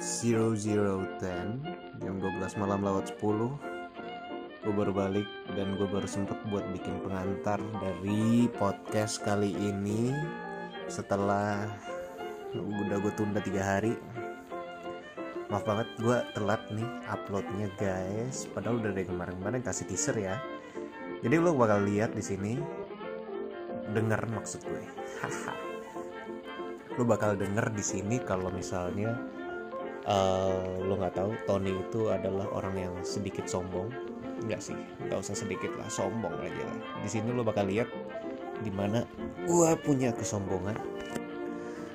0010 Jam 12 malam lewat 10 Gue baru balik dan gue baru sempet buat bikin pengantar dari podcast kali ini. Setelah udah gue tunda tiga hari. Maaf banget gue telat nih uploadnya guys. Padahal udah dari kemarin-kemarin kasih teaser ya. Jadi lo bakal lihat di sini. Dengar maksud gue. Lo bakal denger di sini kalau misalnya uh, lo nggak tahu Tony itu adalah orang yang sedikit sombong. Nggak sih nggak usah sedikit lah sombong aja lah. Di sini lo bakal lihat di mana gue punya kesombongan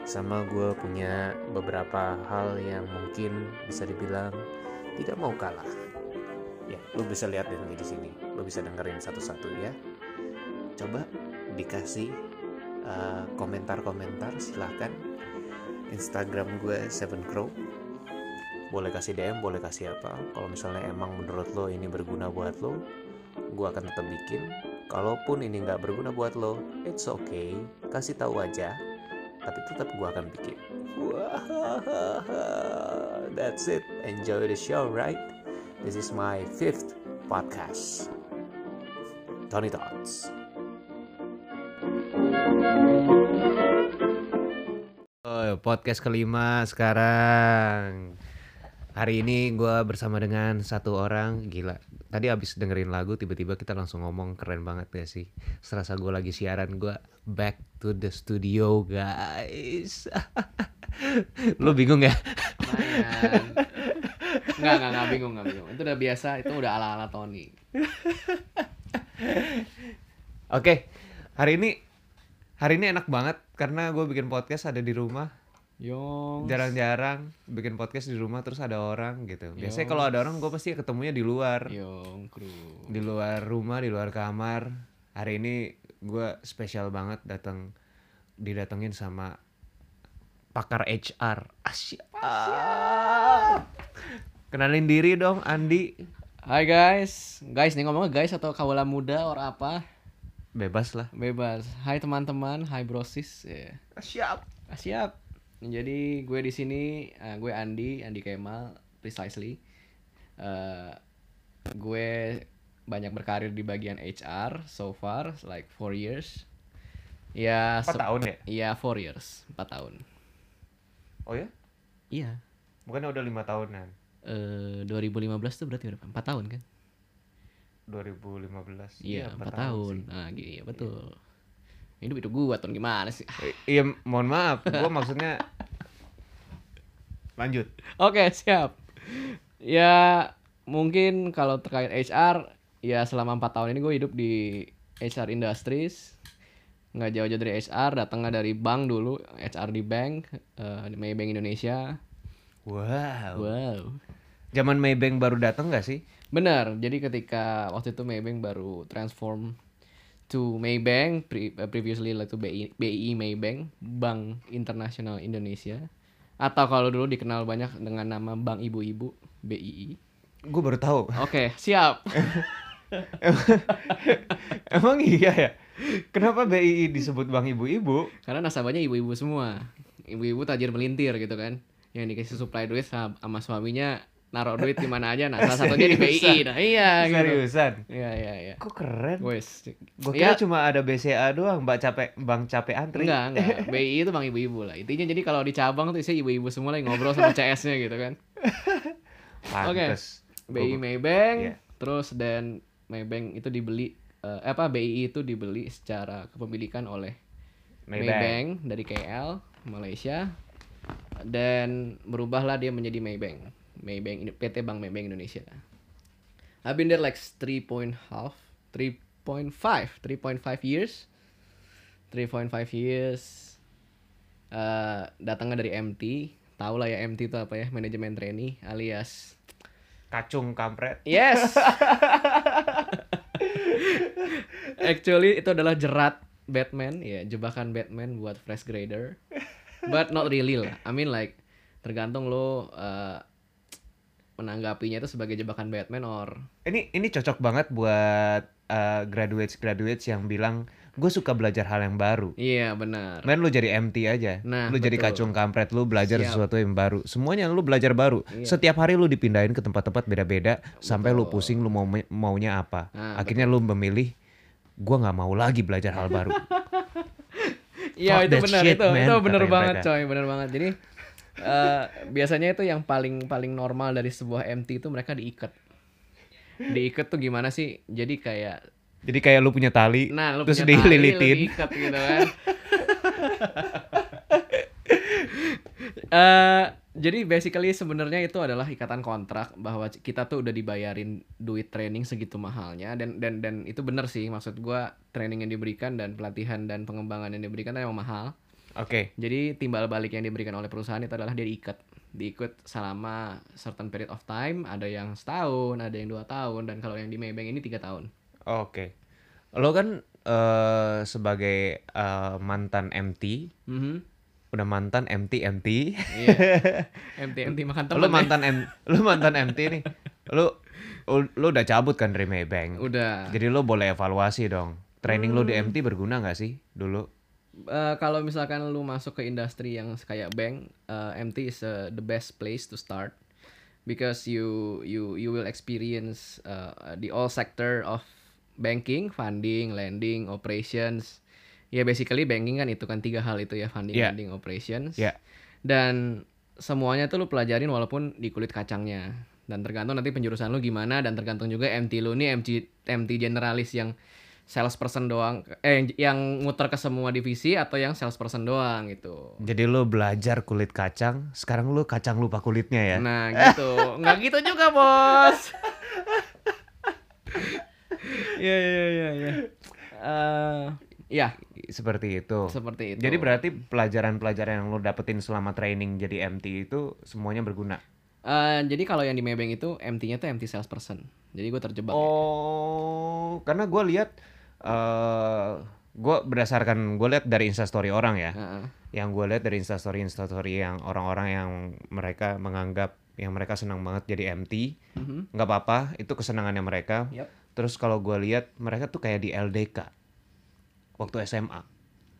sama gue punya beberapa hal yang mungkin bisa dibilang tidak mau kalah. Ya lo bisa lihat di sini. Lo bisa dengerin satu-satu ya. Coba dikasih uh, komentar-komentar silahkan. Instagram gue Seven Crow boleh kasih DM boleh kasih apa. Kalau misalnya emang menurut lo ini berguna buat lo gue akan tetap bikin. Kalaupun ini nggak berguna buat lo it's okay. Kasih tahu aja tapi tetap gue akan bikin. That's it. Enjoy the show right? This is my fifth podcast. Tony Thoughts Oh, podcast kelima sekarang. Hari ini gue bersama dengan satu orang gila. Tadi abis dengerin lagu tiba-tiba kita langsung ngomong keren banget ya sih. Serasa gue lagi siaran gue back to the studio guys. Lu bingung ya? Enggak, enggak, enggak bingung, enggak bingung. Itu udah biasa, itu udah ala-ala Tony. Oke, hari ini hari ini enak banget karena gue bikin podcast ada di rumah Yong. jarang-jarang bikin podcast di rumah terus ada orang gitu biasanya kalau ada orang gue pasti ketemunya di luar Yong kru. di luar rumah di luar kamar hari ini gue spesial banget datang didatengin sama pakar HR asyik kenalin diri dong Andi Hai guys, guys nih ngomongnya guys atau kawula muda or apa? bebas lah Bebas. Hai teman-teman, hai brosis. Ya. siap siap. Jadi gue di sini, eh, gue Andi, Andi Kemal, precisely. Eh, gue banyak berkarir di bagian HR so far, like four years. Ya, empat se- tahun ya Iya, four years, empat tahun. oh ya Iya. bukannya udah lima tahunan Eh 2015 tuh berarti berapa? Empat tahun kan? 2015 Iya, empat sih. tahun. Nah, iya betul. Hidup itu gua tuh gimana sih? Iya, mohon maaf. Gue maksudnya lanjut. Oke, siap. Ya, mungkin kalau terkait HR, ya selama empat tahun ini gue hidup di HR Industries. Nggak jauh-jauh dari HR, datangnya dari bank dulu, HR di bank, eh, di Maybank Indonesia. Wow. Wow. Zaman Maybank baru datang gak sih? Benar, jadi ketika waktu itu Maybank baru transform to Maybank, pre- uh, previously like to BI, BI Maybank, Bank Internasional Indonesia. Atau kalau dulu dikenal banyak dengan nama Bank Ibu-Ibu, BII. Gue baru tahu. Oke, siap. Emang iya ya? Kenapa BII disebut Bank Ibu-Ibu? Karena nasabahnya ibu-ibu semua. Ibu-ibu tajir melintir gitu kan. Yang dikasih supply duit sama suaminya naruh duit di mana aja. Nah, salah satunya di BI. Nah, iya gitu. Seriusan? Iya, iya, iya. Kok keren? Wes. Gue Ya, kira cuma ada BCA doang, Mbak capek, Bang capek antri. Enggak, enggak. BI itu bang ibu-ibu lah. Intinya jadi kalau di cabang tuh isinya ibu-ibu semua lagi ngobrol sama CS-nya gitu kan. Pantes. BI Gua- Maybank, Iya. terus dan Maybank itu dibeli eh, apa BI itu dibeli secara kepemilikan oleh Maybank. Maybank dari KL, Malaysia. Dan berubahlah dia menjadi Maybank. Maybank PT Bank Maybank Indonesia. I've been there like 3 point half, 3.5, 3.5 years. 3.5 years. Eh datangnya dari MT. Tahu lah ya MT itu apa ya? Manajemen trainee alias Kacung kampret. Yes. Actually itu adalah jerat Batman, ya jebakan Batman buat fresh grader. But not really lah. I mean like tergantung lo uh, menanggapinya itu sebagai jebakan Batman or Ini ini cocok banget buat uh, graduates graduates yang bilang gue suka belajar hal yang baru. Iya benar. Men lu jadi MT aja. Nah, lu jadi betul. kacung kampret, lu belajar Siap. sesuatu yang baru. Semuanya lu belajar baru. Iya. Setiap hari lu dipindahin ke tempat-tempat beda-beda sampai lu pusing lu mau maunya apa. Nah, Akhirnya lu memilih gua nggak mau lagi belajar hal baru. Iya itu benar itu man, itu benar banget mereka. coy benar banget. Jadi eh, biasanya itu yang paling paling normal dari sebuah MT itu mereka diikat. Diikat tuh gimana sih? Jadi kayak Jadi kayak lu punya tali, nah lu terus punya tali, dililitin. diikat gitu kan. Eh, jadi basically sebenarnya itu adalah ikatan kontrak bahwa kita tuh udah dibayarin duit training segitu mahalnya dan dan dan itu benar sih maksud gua training yang diberikan dan pelatihan dan pengembangan yang diberikan emang mahal. Oke. Jadi timbal balik yang diberikan oleh perusahaan itu adalah dia diikat, diikut selama certain period of time. Ada yang setahun, ada yang dua tahun, dan kalau yang di Maybank ini tiga tahun. Oke. Lo kan eh, sebagai eh, mantan MT, Mhm. udah mantan MT MT. Iya. MT MT makan teman. lu mantan M, lu mantan MT nih. Lu lu udah cabut kan dari Maybank. Udah. Jadi lu boleh evaluasi dong. Training lu di MT berguna nggak sih dulu? Eh, kalau misalkan lu masuk ke industri yang kayak bank, eh, MT is eh, the best place to start because you you you will experience uh, the all sector of banking, funding, lending, operations. Ya basically banking kan itu kan tiga hal itu ya funding, Yeah. lending, operations. Ya. Dan semuanya tuh lu pelajarin walaupun di kulit kacangnya. Dan tergantung nanti penjurusan lu gimana dan tergantung juga MT lu nih MT MT generalis yang salesperson doang eh yang, muter ke semua divisi atau yang salesperson doang gitu. Jadi lu belajar kulit kacang, sekarang lu kacang lupa kulitnya ya. Nah gitu, nggak gitu juga bos. Iya iya iya iya. Eh, Ya Seperti itu. seperti itu. Jadi berarti pelajaran-pelajaran yang lu dapetin selama training jadi MT itu semuanya berguna. Eh, jadi kalau yang di Maybank itu MT-nya tuh MT salesperson. Jadi gue terjebak. ya. Oh, karena gue lihat, eh gue berdasarkan gue lihat dari instastory orang ya, Heeh. yang gue lihat dari instastory instastory yang orang-orang yang mereka menganggap yang mereka senang banget jadi MT, Mhm. nggak apa-apa, itu kesenangannya mereka. Yap. Terus kalau gue lihat mereka tuh kayak di LDK waktu SMA,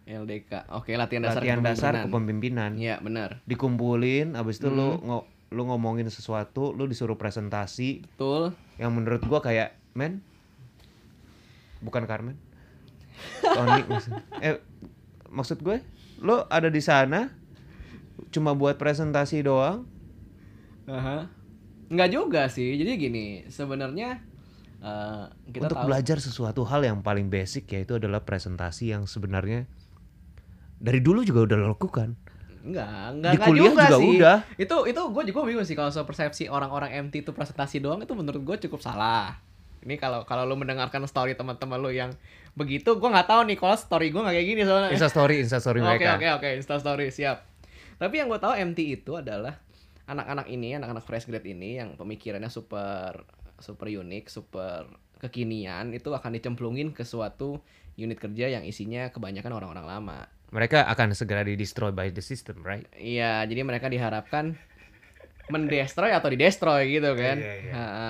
LDK. Oke, latihan dasar latihan dasar kepemimpinan. kepemimpinan, Iya, benar. dikumpulin, abis itu lu Hmm. ngo- lu ngomongin sesuatu, lu disuruh presentasi, Betul. yang menurut gua kayak men bukan Carmen Tony maksud eh maksud gue lo ada di sana cuma buat presentasi doang Aha. Nggak juga sih. Jadi gini, sebenarnya eh, kita untuk tahu belajar sesuatu hal yang paling basic yaitu adalah presentasi yang sebenarnya dari dulu juga udah lo lakukan Enggak, enggak, Di enggak kuliah juga sih. udah. Itu itu gue juga bingung sih kalau soal persepsi orang-orang MT itu presentasi doang itu menurut gue cukup salah. Ini kalau kalau lu mendengarkan story teman-teman lu yang begitu, gue nggak tahu nih kalau story gue nggak kayak gini soalnya. Insta story Insta story Oke mereka oke oke, Insta story siap. Tapi yang gue tahu MT itu adalah anak-anak ini, anak-anak fresh grade ini yang pemikirannya super super unik, super kekinian itu akan dicemplungin ke suatu unit kerja yang isinya kebanyakan orang-orang lama. mereka akan segera di destroy by the system right Iya, jadi mereka diharapkan mendestroy atau didestroy gitu kan. Iya, iya. Ha-ha.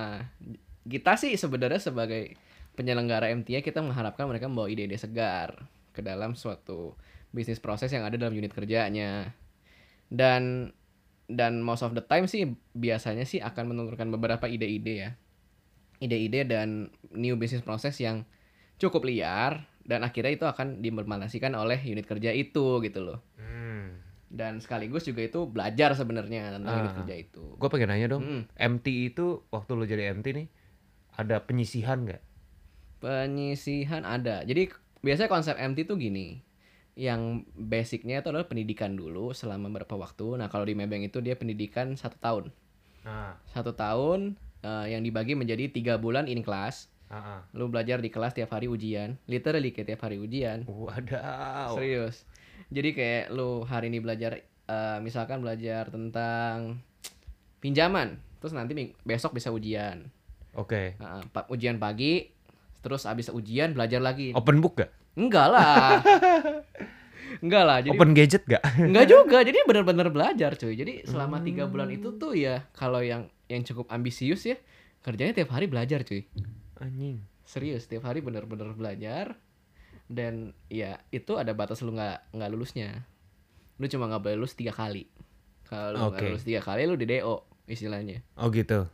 Kita sih sebenarnya sebagai penyelenggara MTA kita mengharapkan mereka membawa ide-ide segar ke dalam suatu bisnis proses yang ada dalam unit kerjanya. Dan dan most of the time sih biasanya sih akan menurunkan beberapa ide-ide ya. Ide-ide dan new business proses yang cukup liar dan akhirnya itu akan diimplementasikan oleh unit kerja itu gitu loh hmm. dan sekaligus juga itu belajar sebenarnya tentang unit Ah. kerja itu. gue pengen nanya dong Mm. MT itu waktu lo jadi MT nih ada penyisihan nggak Penyisihan ada. Jadi biasanya konsep MT tuh gini. Yang basicnya itu adalah pendidikan dulu selama beberapa waktu. Nah kalau di Maybank itu dia pendidikan satu tahun. nah Satu tahun eh, yang dibagi menjadi tiga bulan in class. ah. Lu belajar di kelas tiap hari ujian. Literally kayak tiap hari ujian. Wadaw. Serius. Jadi kayak lu hari ini belajar eh, misalkan belajar tentang pinjaman. Terus nanti besok bisa ujian. Oke. Nah, pa- ujian pagi, terus abis ujian belajar lagi. Open book gak? Enggak lah. Enggak lah. Jadi Open gadget gak? enggak juga. Jadi benar-benar belajar, cuy. Jadi selama tiga bulan itu tuh ya kalau yang yang cukup ambisius ya kerjanya tiap hari belajar, cuy. Anjing. serius tiap hari bener-bener belajar dan ya itu ada batas lu nggak nggak lulusnya lu cuma nggak boleh lulus tiga kali kalau Oke. lulus tiga kali lu di do istilahnya Oh gitu.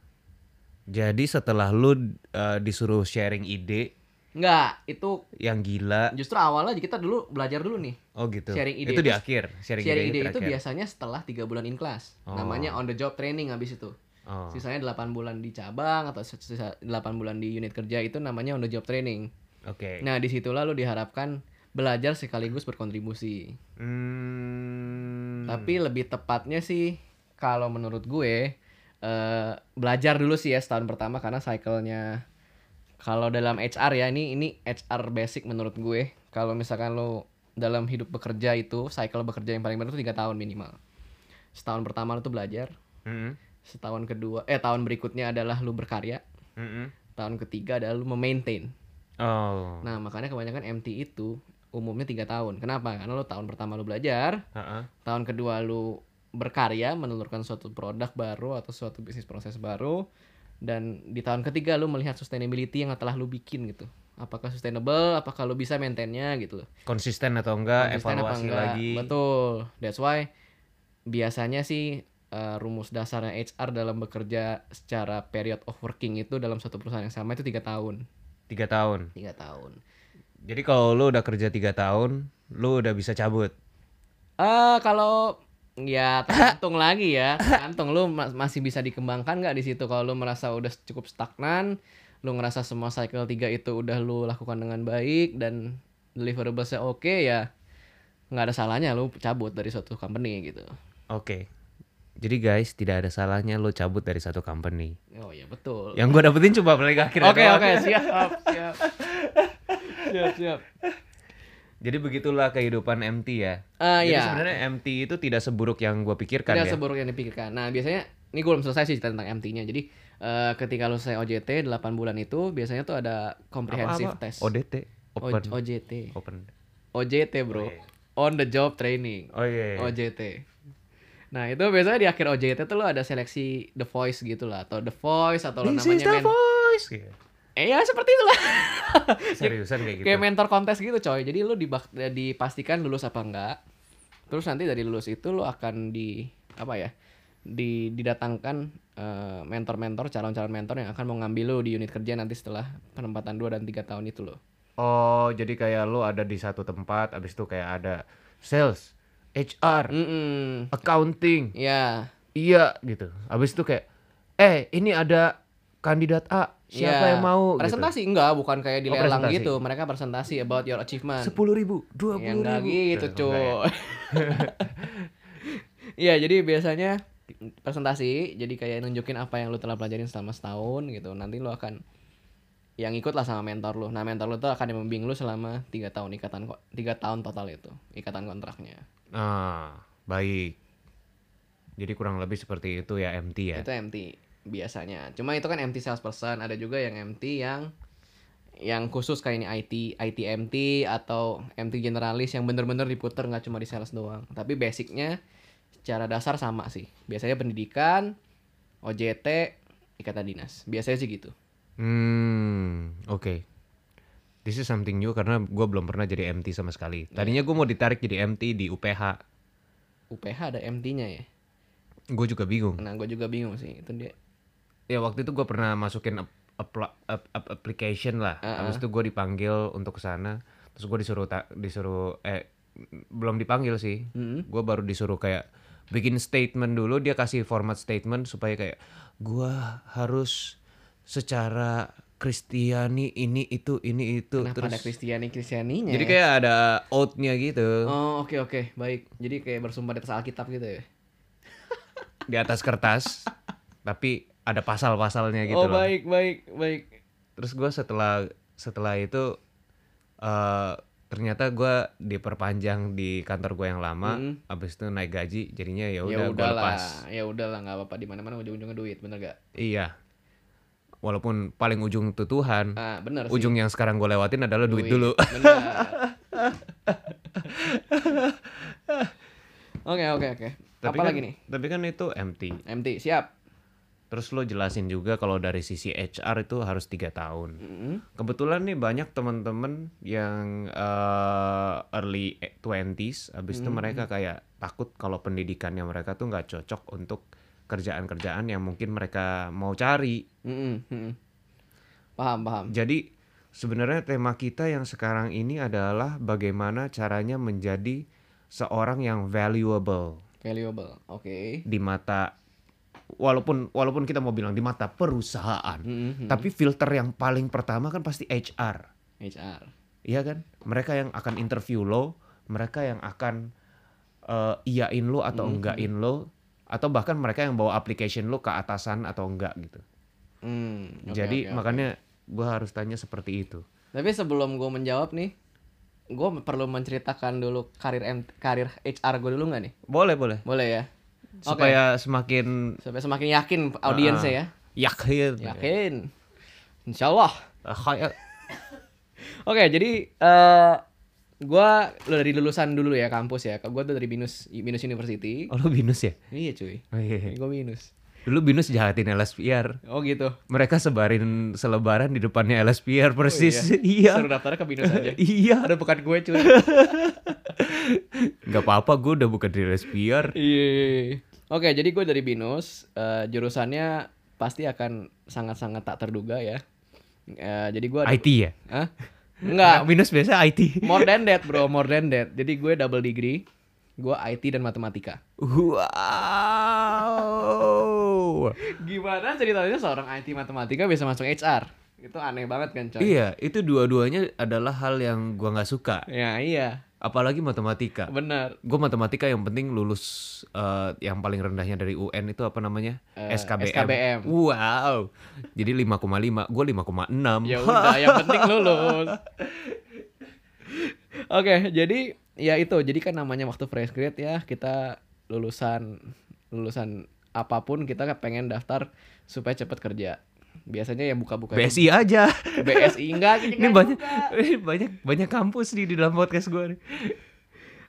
Jadi setelah lu uh, disuruh sharing ide nggak itu yang gila, justru awalnya kita dulu belajar dulu nih oh gitu. Sharing ide itu di akhir, sharing, sharing ide, ide itu biasanya setelah tiga bulan in class Oh. namanya on the job training habis itu Oh. sisanya 8 bulan di cabang atau sisa 8 bulan di unit kerja itu namanya on the job training Oke. nah di situlah lu diharapkan belajar sekaligus berkontribusi Hmm. Tapi lebih tepatnya sih kalau menurut gue eh belajar dulu sih ya setahun pertama karena cycle-nya kalau dalam HR ya ini ini HR basic menurut gue. Kalau misalkan lo dalam hidup bekerja itu cycle bekerja yang paling benar itu tiga tahun minimal. Setahun pertama lo tuh belajar, Mm-mm. setahun kedua eh tahun berikutnya adalah lu berkarya, Mm-mm. tahun ketiga adalah lu memaintain. Oh. Nah, makanya kebanyakan MT itu umumnya tiga tahun. Kenapa? Karena lo tahun pertama lu belajar, Ha-ha. tahun kedua lu berkarya menelurkan suatu produk baru atau suatu bisnis proses baru dan di tahun ketiga lu melihat sustainability yang telah lu bikin gitu apakah sustainable apakah lu bisa maintainnya gitu Konsisten atau enggak, Konsisten apa evaluasi enggak. lagi. betul that's why biasanya sih eh, rumus dasarnya HR dalam bekerja secara period of working itu dalam satu perusahaan yang sama itu tiga tahun Tiga tahun. tiga tahun Jadi kalau lu udah kerja tiga tahun, lu udah bisa cabut. Ah, kalau ya tergantung lagi ya. Tergantung lu ma- masih bisa dikembangkan nggak di situ kalau lu merasa udah cukup stagnan, lu ngerasa semua cycle 3 itu udah lu lakukan dengan baik dan deliverablesnya oke ya nggak ada salahnya lu cabut dari suatu company gitu. Oke. Jadi guys, tidak ada salahnya lu cabut dari satu company. Oh iya betul. Yang gue dapetin coba paling akhir. Oke oke siap siap. siap siap. Jadi begitulah kehidupan MT ya. Ah Jadi iya. sebenarnya MT itu tidak seburuk yang gue pikirkan Tidak ya. seburuk yang dipikirkan. Nah, biasanya ini gue belum selesai sih cerita tentang MT-nya. Jadi eh, ketika lu selesai OJT 8 bulan itu biasanya tuh ada comprehensive test. ODT, O- open, OJT. open. OJT, Bro. Oh, iya. On the job training. Oh iya. iya. OJT. Nah, itu biasanya di akhir OJT tuh lo ada seleksi The Voice gitu lah atau The Voice atau lo This namanya is the men- voice. Eh ya seperti itulah. Seriusan kayak gitu. Kayak mentor kontes gitu, coy. Jadi lu dibak- dipastikan lulus apa enggak. Terus nanti dari lulus itu lu akan di apa ya? Di didatangkan eh, mentor-mentor, calon-calon mentor yang akan mau ngambil lu di unit kerja nanti setelah penempatan 2 dan 3 tahun itu loh. Oh, jadi kayak lu ada di satu tempat, abis itu kayak ada sales, HR, Mm-mm. accounting, Ya, iya gitu. Abis itu kayak, eh ini ada kandidat A, siapa ya. yang mau? Presentasi enggak, bukan kayak di Oh, lelang presentasi. gitu. Mereka presentasi about your achievement. Sepuluh ribu, dua Ya puluh ribu. gitu, Eh, enggak ya? cuy. Iya, jadi biasanya presentasi, jadi kayak nunjukin apa yang lu telah pelajarin selama setahun gitu. Nanti lu akan yang ikut lah sama mentor lu. Nah, mentor lu tuh akan membimbing lu selama tiga tahun ikatan kok tiga tahun total itu ikatan kontraknya. Ah, baik. Jadi kurang lebih seperti itu ya MT ya. Itu MT biasanya. Cuma itu kan MT salesperson, ada juga yang MT yang yang khusus kayak ini IT, IT MT atau MT generalis yang bener-bener diputer nggak cuma di sales doang. Tapi basicnya secara dasar sama sih. Biasanya pendidikan, OJT, ikatan dinas. Biasanya sih gitu. Hmm, oke. This is something new karena gue belum pernah jadi MT sama sekali. Tadinya gue mau ditarik jadi MT di UPH. UPH ada MT-nya ya. Gue juga bingung. Nah, gue juga bingung sih. Itu dia. Ya waktu itu gue pernah masukin ap- apla- ap- ap- application lah. Uh-uh. Habis itu gue dipanggil untuk ke sana. Terus gue disuruh ta- disuruh eh belum dipanggil sih. Mm-mm. Gue baru disuruh kayak bikin statement dulu. Dia kasih format statement supaya kayak gue harus secara Kristiani ini itu ini itu Kenapa ada terus. Kristiani Kristianinya? Jadi ya? kayak ada oath-nya gitu Oh, oke oke, baik. Jadi kayak bersumpah di atas Alkitab gitu ya. di atas kertas, tapi ada pasal-pasalnya gitu oh, loh. baik, baik, baik. Terus gue setelah setelah itu eh ternyata gue diperpanjang di kantor gue yang lama, Mm. abis itu naik gaji, jadinya ya ya udah gue lepas. ya udahlah nggak apa-apa di mana mana ujung-ujungnya duit bener gak Iya, walaupun paling ujung itu Tuhan, ah bener sih ujung yang sekarang gue lewatin adalah duit, dulu. bener oke oke oke apa kan- lagi nih Tapi kan itu MT. MT siap Terus lo jelasin juga kalau dari sisi HR itu harus tiga tahun. Kebetulan nih banyak teman-teman yang eh, early 20s, abis itu mereka kayak takut kalau pendidikannya mereka tuh nggak cocok untuk kerjaan-kerjaan yang mungkin mereka mau cari. Mm-mm, mm-mm. Paham, paham. Jadi sebenarnya tema kita yang sekarang ini adalah bagaimana caranya menjadi seorang yang valuable Valuable. Oke. di mata walaupun walaupun kita mau bilang di mata perusahaan, Mm-mm, tapi filter yang paling pertama kan pasti HR. HR. Iya kan? Mereka yang akan interview lo, mereka yang akan eh, iyain lo atau enggakin lo atau bahkan mereka yang bawa application lo ke atasan atau enggak gitu. Hmm, oke, Jadi oke. makanya gua harus tanya seperti itu. Tapi sebelum gue menjawab nih, gue perlu menceritakan dulu karir M- karir HR gue dulu nggak nih? Boleh, boleh. Boleh ya? Oke. Supaya semakin Supaya semakin yakin audiensnya ya. yakin. Yakin. Insya Allah. Ah, kayak- Oke, jadi eh gua lu dari lulusan dulu ya kampus ya. Gua tuh dari Binus Binus University. Oh, lu binus ya? Iya cuy. Oh, iya. Gue Binus. Dulu binus jahatin LSPR. Oh gitu. Mereka sebarin selebaran di depannya LSPR persis. iya. Suruh daftarnya ke Binus aja. iya. Ada bukan gue cuy. Nggak apa-apa, gue udah bukan di LSPR. Iya. Oke, jadi gue dari Binus. Eh, jurusannya pasti akan sangat-sangat tak terduga ya. Eh, jadi gue IT ya? Hah? Nah, Enggak. binus biasa IT. More than that, bro. More than that. Jadi gue double degree. Gue IT dan matematika. Wow. Gimana ceritanya seorang IT matematika bisa masuk HR? Itu aneh banget kan, coy? iya, itu dua-duanya adalah hal yang gua nggak suka. Ya, iya. Apalagi matematika. Benar. Gue matematika yang penting lulus eh, yang paling rendahnya dari UN itu apa namanya? Eh, SKBM. SKBM. Wow. Jadi 5,5, gue 5,6. Ya udah, yang penting lulus. Oke, jadi ya itu. Jadi kan namanya waktu fresh grade ya, kita lulusan lulusan apa pun kita pengen daftar supaya cepet kerja. Biasanya yang buka-buka itu BSI aja. BSI enggak Ini banyak ini banyak banyak kampus nih di dalam podcast gue nih.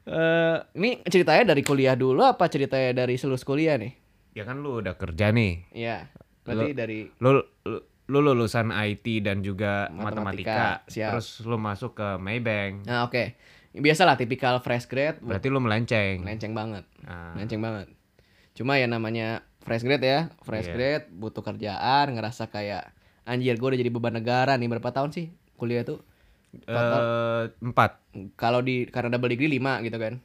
Eh, ini ceritanya dari kuliah dulu apa ceritanya dari selus kuliah nih? Ya kan lu udah kerja nih. Iya. Berarti dari Lu lu, lu lulusan IT dan juga Matematika, matematika. siap. Terus lu masuk ke Maybank. Nah, oke. Biasalah tipikal fresh grade, Berarti lu melenceng. lenceng banget. Ah. Lenceng banget. Cuma ya namanya fresh grade ya, fresh Iya. grade butuh kerjaan, ngerasa kayak anjir gue udah jadi beban negara nih berapa tahun sih kuliah tuh? Eh, empat. Kalau di karena double degree 5 gitu kan.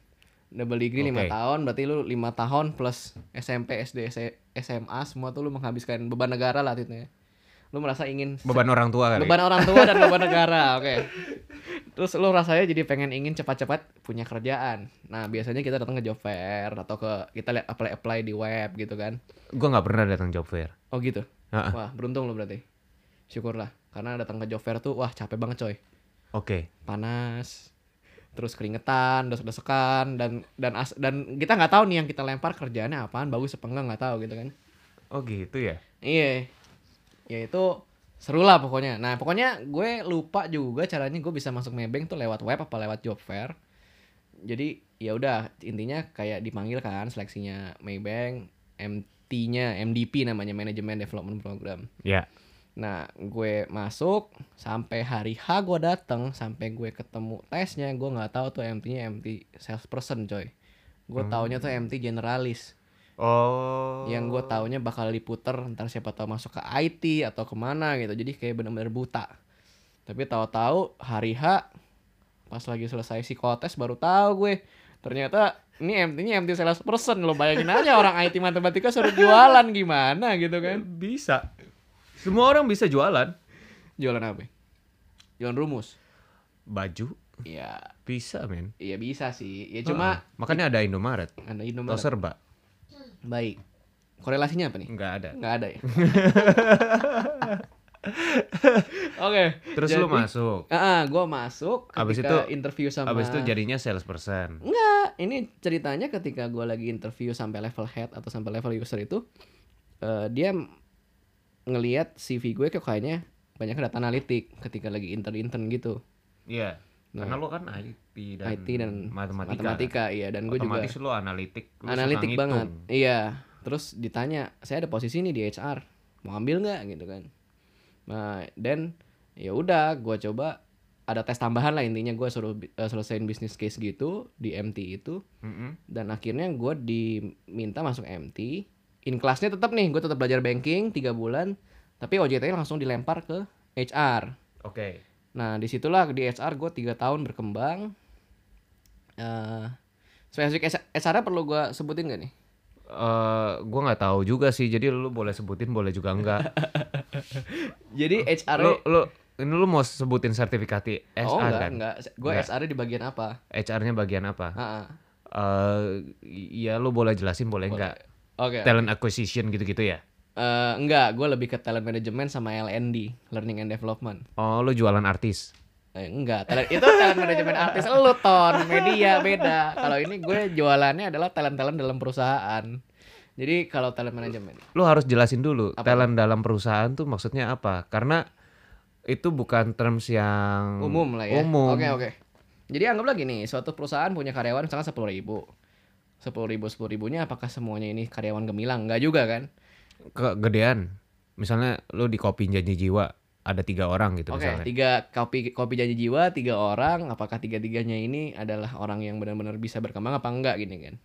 Double degree lima tahun berarti lu lima tahun plus SMP, SD, SMA semua tuh lu menghabiskan beban negara lah artinya. Lu merasa ingin Beban orang tua kali. beban orang tua dan beban negara oke terus lu rasanya jadi pengen ingin cepat-cepat punya kerjaan nah biasanya kita datang ke job fair atau ke kita lihat apply apply di web gitu kan Gue nggak pernah datang job fair. oh gitu ah. wah beruntung lu berarti syukurlah karena datang ke job fair tuh wah capek banget coy Oke. panas terus keringetan desek-desekan dan dan as, dan kita nggak tahu nih yang kita lempar kerjaannya apaan bagus apa enggak nggak tahu gitu kan Oh gitu ya. Iya. Ya itu seru lah pokoknya. Nah pokoknya gue lupa juga caranya gue bisa masuk Maybank tuh lewat web apa lewat job fair. Jadi ya udah intinya kayak dipanggil kan seleksinya Maybank, MT-nya MDP namanya Management Development Program. Ya. Nah gue masuk sampai hari H gue datang sampai gue ketemu tesnya gue nggak tahu tuh MT-nya MT salesperson coy. Gue taunya tuh MT generalis Oh. yang gue taunya bakal diputer ntar siapa tahu masuk ke IT atau ke mana gitu jadi kayak bener-bener buta tapi tahu-tahu hari H pas lagi selesai psikotes baru tahu gue ternyata ini MT-nya MT sales person lo bayangin aja orang IT matematika suruh jualan gimana gitu kan bisa. Semua orang bisa jualan. jualan apa jualan rumus Baju ya bisa men. iya bisa sih ya cuma Ah, makanya ada Indomaret. ada Atau Indomaret serba. Baik korelasinya apa nih Nggak ada. nggak ada ya oke Terus lu Jadi- masuk. Ah, gue masuk ketika Abis itu- interview sama Abis itu jadinya salesperson. Enggak, ini ceritanya ketika gue lagi interview sampai level head atau sampai level user itu eh, dia ngelihat CV gue kok kayaknya banyak data analitik ketika lagi intern-intern gitu. Iya. Nah. Karena lu kan IT dan, IT dan matematika. matematika iya dan gue juga Otomatis lu analitik, lu analitik banget. Iya. Terus ditanya, saya ada posisi nih di HR. mau ambil nggak gitu kan nah dan ya udah gue coba ada tes tambahan lah intinya gue suruh eh, selesaiin bisnis case gitu di MT itu Mm-mm. dan akhirnya gue diminta masuk MT in kelasnya tetap nih gue tetap belajar banking tiga bulan tapi OJT langsung dilempar ke HR Oke. nah di situlah di HR gue tiga tahun berkembang eh spesifik HR perlu gue sebutin gak nih Eh, gua nggak tahu juga sih. Jadi lu boleh sebutin, boleh juga enggak. jadi HR lu lu ini lu mau sebutin sertifikat HR oh enggak kan? enggak gue. HR di bagian apa HR-nya bagian apa? Ah, ah. Eh, iya lu boleh jelasin, boleh, enggak? oke Talent acquisition gitu-gitu ya? Eh, enggak gue lebih ke talent management sama LND learning and development Oh, lu jualan artis. Eh, enggak, talent, itu talent manajemen artis lu ton, media beda. Kalau ini gue jualannya adalah talent-talent dalam perusahaan. Jadi kalau talent manajemen Lu harus jelasin dulu Apa? talent dalam perusahaan tuh maksudnya apa? Karena itu bukan terms yang umum lah ya. Umum. Oke oke. Jadi anggaplah gini, suatu perusahaan punya karyawan misalnya sepuluh ribu, sepuluh ribu sepuluh ribunya apakah semuanya ini karyawan gemilang? Enggak juga kan? Kegedean. Misalnya lu di kopi janji jiwa ada tiga orang gitu Oke, misalnya. tiga kopi kopi janji jiwa, tiga orang. Apakah tiga-tiganya ini adalah orang yang benar-benar bisa berkembang apa enggak gini kan?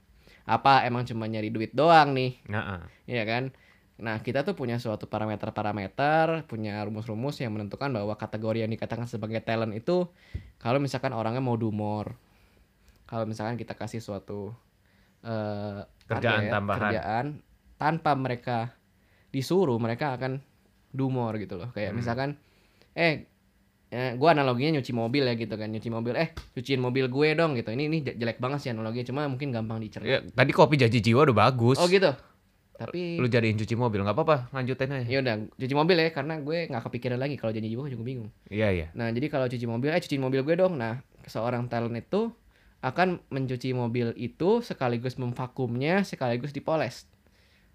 Apa emang cuma nyari duit doang nih? Nah, Iya kan? Nah, kita tuh punya suatu parameter-parameter, punya rumus-rumus yang menentukan bahwa kategori yang dikatakan sebagai talent itu kalau misalkan orangnya mau do more. Kalau misalkan kita kasih suatu eh Kerjaan ya, tambahan. kerjaan tanpa mereka disuruh, mereka akan do more gitu loh. Kayak Hmm. misalkan eh eh, gua analoginya nyuci mobil ya gitu kan nyuci mobil eh cuciin mobil gue dong gitu ini ini jelek banget sih analoginya cuma mungkin gampang dicerna ya, tadi kopi janji jiwa udah bagus. oh gitu tapi Lu jadiin cuci mobil nggak apa-apa, lanjutin aja. ya udah cuci mobil ya karena gue nggak kepikiran lagi kalau janji jiwa juga bingung Iya, iya. nah jadi kalau cuci mobil eh cuciin mobil gue dong nah seorang talent itu akan mencuci mobil itu sekaligus memvakumnya sekaligus dipoles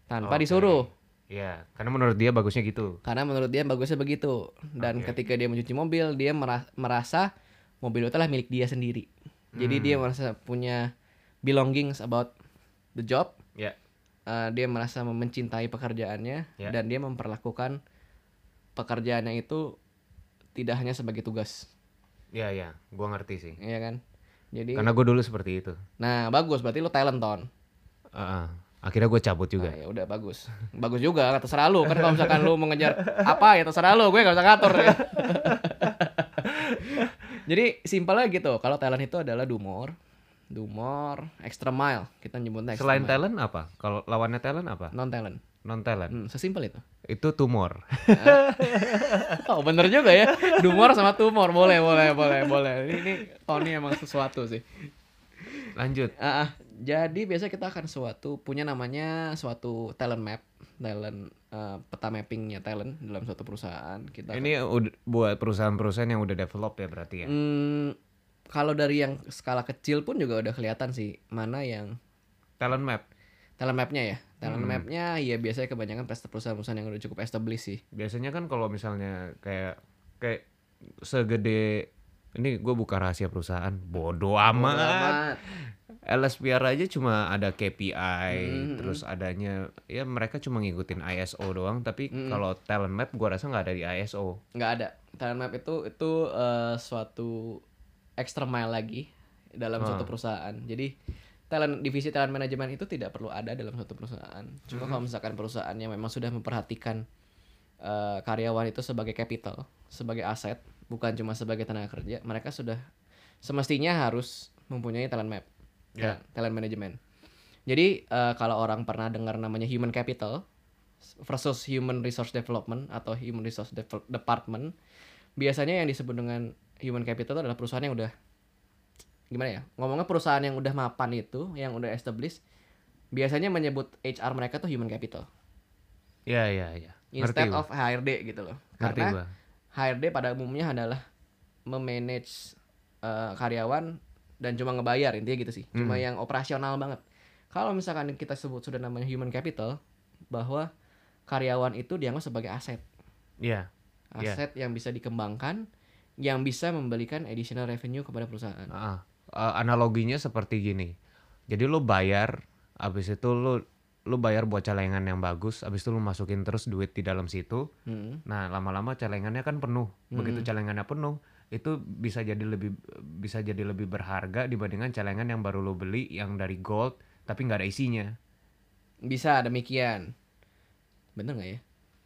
tanpa Oke. disuruh Iya, karena menurut dia bagusnya gitu. karena menurut dia bagusnya begitu dan Oke. ketika dia mencuci mobil dia mera- merasa mobil itu adalah milik dia sendiri jadi Hmm. dia merasa punya belongings about the job Ya. Uh, dia merasa mencintai pekerjaannya Ya. dan dia memperlakukan pekerjaannya itu tidak hanya sebagai tugas Iya, iya, gua ngerti sih. ya kan jadi Karena gue dulu seperti itu. nah bagus berarti lu talent ton Heeh. Akhirnya gue cabut juga. Nah, ya udah bagus bagus juga terserah lu kan kalau misalkan lu mengejar apa ya terserah lu gue gak bisa ngatur ya. jadi simpelnya gitu kalau talent itu adalah do more extra mile kita nyebutnya extra Selain mile. talent apa? Kalau lawannya talent apa? non talent Non talent. hmm, sesimpel itu Itu tumor. oh bener juga ya do more sama tumor boleh boleh boleh boleh ini, ini Tony emang sesuatu sih Lanjut. Ah. Jadi biasa kita akan suatu punya namanya suatu talent map talent eh, peta mappingnya talent dalam suatu perusahaan kita Ini udah buat perusahaan-perusahaan yang udah develop ya berarti ya. Hmm, kalau dari yang skala kecil pun juga udah kelihatan sih mana yang Talent map. talent mapnya ya. Talent Hmm. mapnya ya biasanya kebanyakan perusahaan-perusahaan yang udah cukup established sih. Biasanya kan kalau misalnya kayak kayak segede ini gue buka rahasia perusahaan bodoh amat. Bodo amat. LSPR aja cuma ada KPI Hmm, terus adanya ya mereka cuma ngikutin ISO doang tapi Hmm. kalau talent map gua rasa nggak ada di ISO Nggak ada. Talent map itu itu eh, suatu extra mile lagi dalam suatu Ah. perusahaan. Jadi talent divisi talent manajemen itu tidak perlu ada dalam suatu perusahaan. Cuma Hmm. kalau misalkan perusahaannya memang sudah memperhatikan eh, karyawan itu sebagai capital, sebagai aset, bukan cuma sebagai tenaga kerja, mereka sudah semestinya harus mempunyai talent map, Ya. talent management. Jadi eh, kalau orang pernah dengar namanya human capital versus human resource development atau human resource Devel- department, biasanya yang disebut dengan human capital itu adalah perusahaan yang udah gimana ya ngomongnya perusahaan yang udah mapan itu yang udah established biasanya menyebut HR mereka tuh human capital ya ya ya instead gua. of HRD gitu loh ngerti karena gua HRD pada umumnya adalah memanage eh, karyawan dan cuma ngebayar intinya gitu sih. Cuma Hmm. yang operasional banget. Kalau misalkan kita sebut sudah namanya human capital bahwa karyawan itu dianggap sebagai aset. Ya Iya. aset yang bisa dikembangkan yang bisa memberikan additional revenue kepada perusahaan. Ah, ah, analoginya seperti gini. Jadi lo bayar habis itu lo lu bayar buat celengan yang bagus, abis itu lu masukin terus duit di dalam situ. Hmm. Nah, lama-lama celengannya kan penuh. Begitu Hmm. celengannya penuh, itu bisa jadi lebih bisa jadi lebih berharga dibandingkan celengan yang baru lu beli yang dari gold tapi nggak ada isinya. Bisa demikian. Bener nggak ya?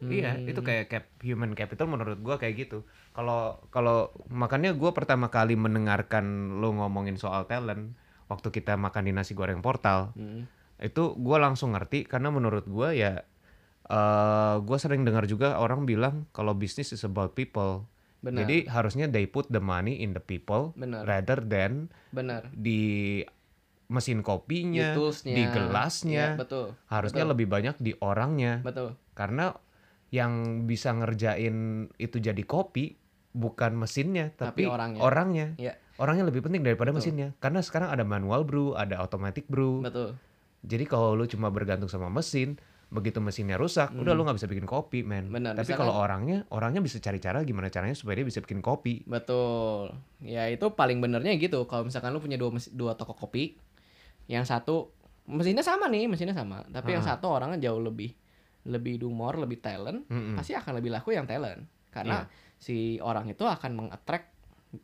Iya, Hmm. itu kayak cap human capital menurut gua kayak gitu. Kalau kalau makanya gua pertama kali mendengarkan lu ngomongin soal talent waktu kita makan di nasi goreng portal, Hmm. Itu gua langsung ngerti karena menurut gua ya eh gua sering dengar juga orang bilang kalau bisnis is about people. Benar. Jadi harusnya they put the money in the people Benar. rather than Benar. di mesin kopinya, Di toolsnya. di gelasnya. Iya, betul. Harusnya betul. lebih banyak di orangnya. Betul. Karena yang bisa ngerjain itu jadi kopi bukan mesinnya Tapi tapi, orangnya. orangnya. Iya. Orangnya lebih penting daripada Betul. mesinnya. Karena sekarang ada manual brew, ada automatic brew. Betul. Jadi kalau lu cuma bergantung sama mesin, begitu mesinnya rusak, udah lu nggak bisa bikin kopi, men. Hmm. Tapi kalau orangnya, orangnya bisa cari cara gimana caranya supaya dia bisa bikin kopi. Betul. Ya itu paling benernya gitu. Kalau misalkan lu punya dua mes- dua toko kopi, yang satu mesinnya sama nih, mesinnya sama, tapi yang Ah. satu orangnya jauh lebih lebih dumor, lebih talent, Mm-mm. pasti akan lebih laku yang talent. Karena si orang itu akan meng-attract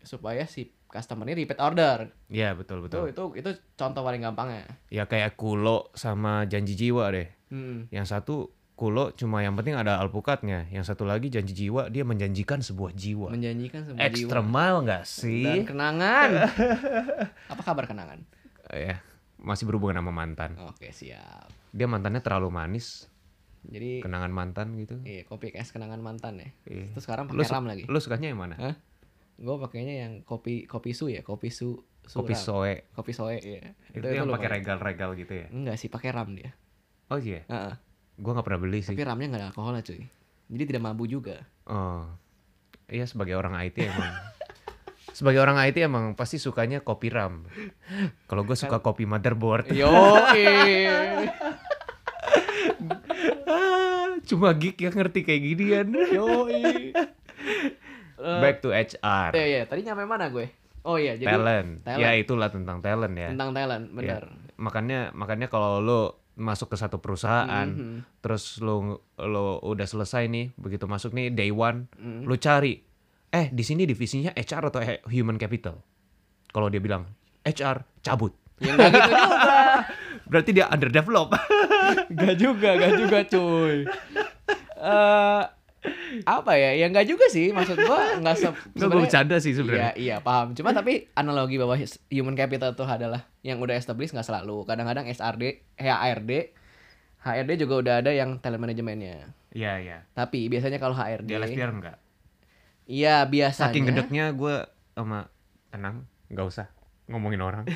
supaya si customernya repeat order. Iya betul Itu betul. itu itu contoh paling gampangnya. Ya kayak kulo sama janji jiwa deh. Hmm. Yang satu kulo cuma yang penting ada alpukatnya. Yang satu lagi janji jiwa dia menjanjikan sebuah jiwa. Menjanjikan sebuah Extra jiwa. mile nggak dan sih? kenangan. Apa kabar kenangan? Ya masih berhubungan sama mantan. Oke, siap. Dia mantannya terlalu manis. Jadi Kenangan mantan gitu. iya, kopi es kenangan mantan ya. Iya. Terus sekarang pakai ram lagi. lu sukanya yang mana? Hah? Gue pakainya yang kopi kopi su ya, kopi su, su Kopi ram. soe. kopi soe ya. Itu, yang pakai regal-regal gitu ya? Enggak sih, pakai ram dia. Oh iya, Heeh. gua nggak pernah beli sih. Tapi ramnya nggak ada alkoholnya cuy. Jadi tidak mabuk juga. Oh, iya sebagai orang IT emang. sebagai orang IT emang pasti sukanya kopi RAM. Kalau gue suka kopi motherboard. Yo, Cuma geek yang ngerti kayak ginian. yo. Back to HR. Eh ya, tadi nyampe mana gue? Oh iya, jadi talent. talent. Ya itulah tentang talent ya. tentang talent, Ya. benar. Makanya makanya kalau lo masuk ke satu perusahaan, Mhm. terus lo lo udah selesai nih, begitu masuk nih day one, Mhm. lo cari, eh di sini divisinya HR atau human capital? Kalau dia bilang HR, cabut. Ya enggak gitu juga. Berarti dia underdevelop. Gak juga, gak juga cuy. Eh apa ya? Ya enggak juga sih. Maksud gua enggak se Nggak gue bercanda sih Iya, sebenarnya. iya paham. Cuma tapi analogi bahwa human capital itu adalah yang udah established nggak selalu. Kadang-kadang SRD, HRD, HRD juga udah ada yang talent manajemennya. Iya iya. Tapi biasanya kalau HRD, Di LSPR enggak. iya biasanya. Saking gedeknya gue sama tenang, nggak usah ngomongin orang.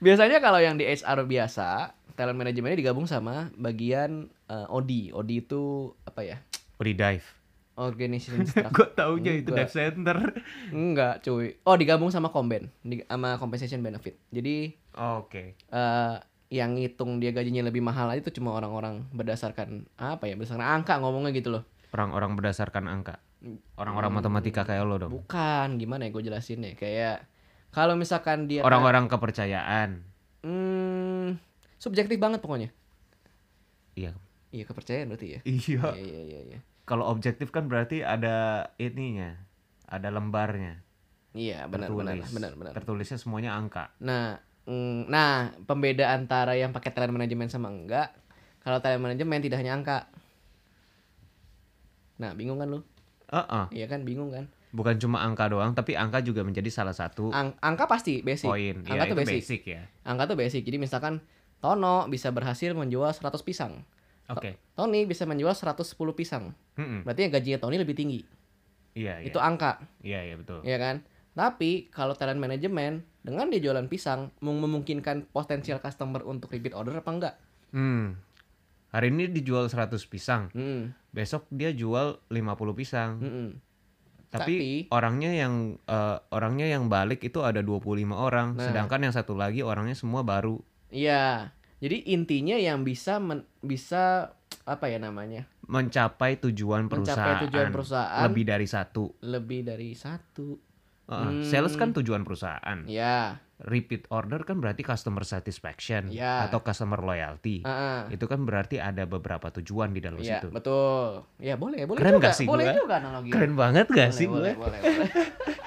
Biasanya kalau yang di HR biasa, talent manajemennya digabung sama bagian eh, OD. OD itu apa ya? Udah dive. Organization structure. gue taunya itu dive center. Enggak, cuy. Oh, digabung sama komben, di- sama compensation benefit. Jadi Oke. eh yang ngitung dia gajinya lebih mahal aja itu cuma orang-orang berdasarkan apa ya berdasarkan angka ngomongnya gitu loh Orang-orang berdasarkan angka. Orang-orang matematika kayak lo dong. bukan gimana ya gue jelasinnya kayak kalau misalkan dia Orang-orang kepercayaan. hmm, subjektif banget pokoknya Iya. iya kepercayaan berarti ya Iya. iya iya iya iya Kalau objektif kan berarti ada ininya, ada lembarnya. iya benar benar benar benar Tertulisnya semuanya angka. nah mm, nah pembeda antara yang pakai talent manajemen sama enggak kalau talent manajemen tidak hanya angka nah bingung kan lu Heeh. iya kan bingung kan Bukan cuma angka doang, tapi angka juga menjadi salah satu Ang- angka pasti basic poin. angka Ya, tuh itu basic. basic ya. Angka tuh basic. Jadi misalkan Tono bisa berhasil menjual 100 pisang. Oke. Tony bisa menjual 110 pisang. Mm-mm. Berarti yang gajinya Tony lebih tinggi. Iya, iya. Itu angka, Iya, iya betul. ya kan? Tapi kalau talent management dengan dia jualan pisang memungkinkan potensial customer untuk repeat order apa enggak? Hmm. Hari ini dijual 100 pisang, Hmm. besok dia jual 50 pisang. mm-mm. Tapi, orangnya yang eh, orangnya yang balik itu ada 25 orang, Nah. sedangkan yang satu lagi orangnya semua baru. Iya. Jadi intinya yang bisa men- bisa apa ya namanya? Mencapai tujuan perusahaan. Mencapai tujuan perusahaan lebih dari satu. lebih dari satu. Heeh, Hmm. Sales kan tujuan perusahaan. Ya. repeat order kan berarti customer satisfaction Ya. atau customer loyalty. Ah, ah. Itu kan berarti ada beberapa tujuan di dalam Iya, situ. betul. Ya boleh, boleh Keren juga. nggak sih boleh gua? juga analogi. Keren banget gak boleh, sih boleh, gue? boleh, boleh.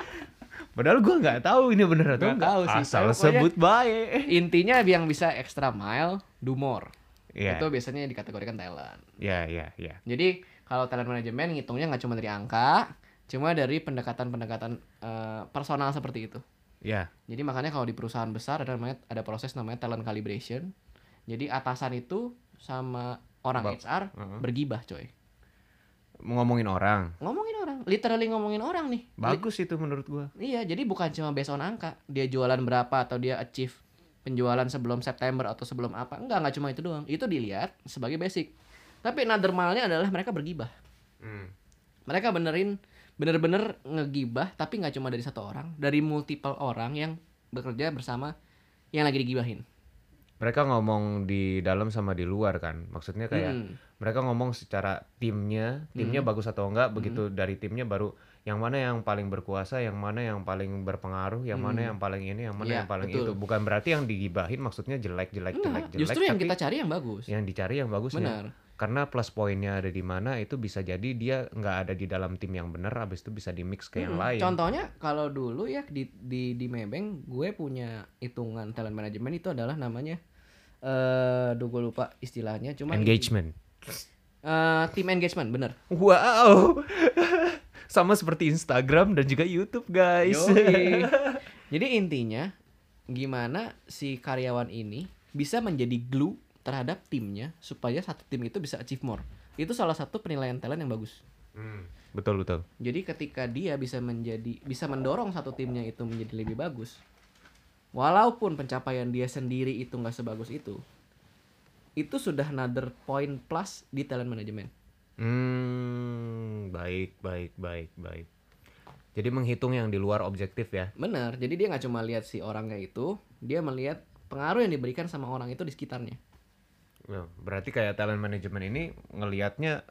Padahal gue nggak tahu ini bener atau Nggak enggak. tahu sih, Asal pokoknya- sebut baik. Intinya yang bisa extra mile, do more. Iya, Itu biasanya dikategorikan talent. iya, iya, iya. Jadi kalau talent management ngitungnya nggak cuma dari angka, cuma dari pendekatan-pendekatan eh, personal seperti itu. Iya. Jadi makanya kalau di perusahaan besar ada namanya ada proses namanya talent calibration. Jadi atasan itu sama orang Bap- HR Heeh. bergibah, coy. Ngomongin orang. Ngomongin orang, literally ngomongin orang nih. Li- Bagus itu menurut gue. Iya, jadi bukan cuma based on angka. Dia jualan berapa atau dia achieve penjualan sebelum September atau sebelum apa. Enggak, enggak cuma itu doang. Itu dilihat sebagai basic. Tapi another adalah mereka bergibah. Hmm. Mereka benerin bener-bener ngegibah tapi nggak cuma dari satu orang, dari multiple orang yang bekerja bersama yang lagi digibahin. Mereka ngomong di dalam sama di luar kan. Maksudnya kayak Mm. Mereka ngomong secara timnya, timnya Hmm. bagus atau enggak, begitu dari timnya baru yang mana yang paling berkuasa, yang mana yang paling berpengaruh, yang mana Hmm. yang paling ini, yang mana Iya, yang paling betul. itu. Bukan berarti yang digibahin maksudnya jelek, jelek, jelek, jelek. justru yang kita cari yang bagus. yang dicari yang bagusnya. Benar. Karena plus poinnya ada di mana itu bisa jadi dia nggak ada di dalam tim yang benar, habis itu bisa di mix ke yang Mm-mm. lain. Contohnya kalau dulu ya di di di Maybank gue punya hitungan talent management itu adalah namanya eh duh gue lupa istilahnya cuma Engagement. Eh, team engagement bener Wow. Sama seperti Instagram dan juga YouTube, guys. Yoi. Jadi intinya gimana si karyawan ini bisa menjadi glue terhadap timnya supaya satu tim itu bisa achieve more. Itu salah satu penilaian talent yang bagus. Hmm, betul betul. Jadi ketika dia bisa menjadi bisa mendorong satu timnya itu menjadi lebih bagus, walaupun pencapaian dia sendiri itu nggak sebagus itu, itu sudah another point plus di talent management. Hmm, baik baik baik baik. Jadi menghitung yang di luar objektif ya. Benar. Jadi dia nggak cuma lihat si orangnya itu, dia melihat pengaruh yang diberikan sama orang itu di sekitarnya. Ya, Berarti kayak talent management ini ngelihatnya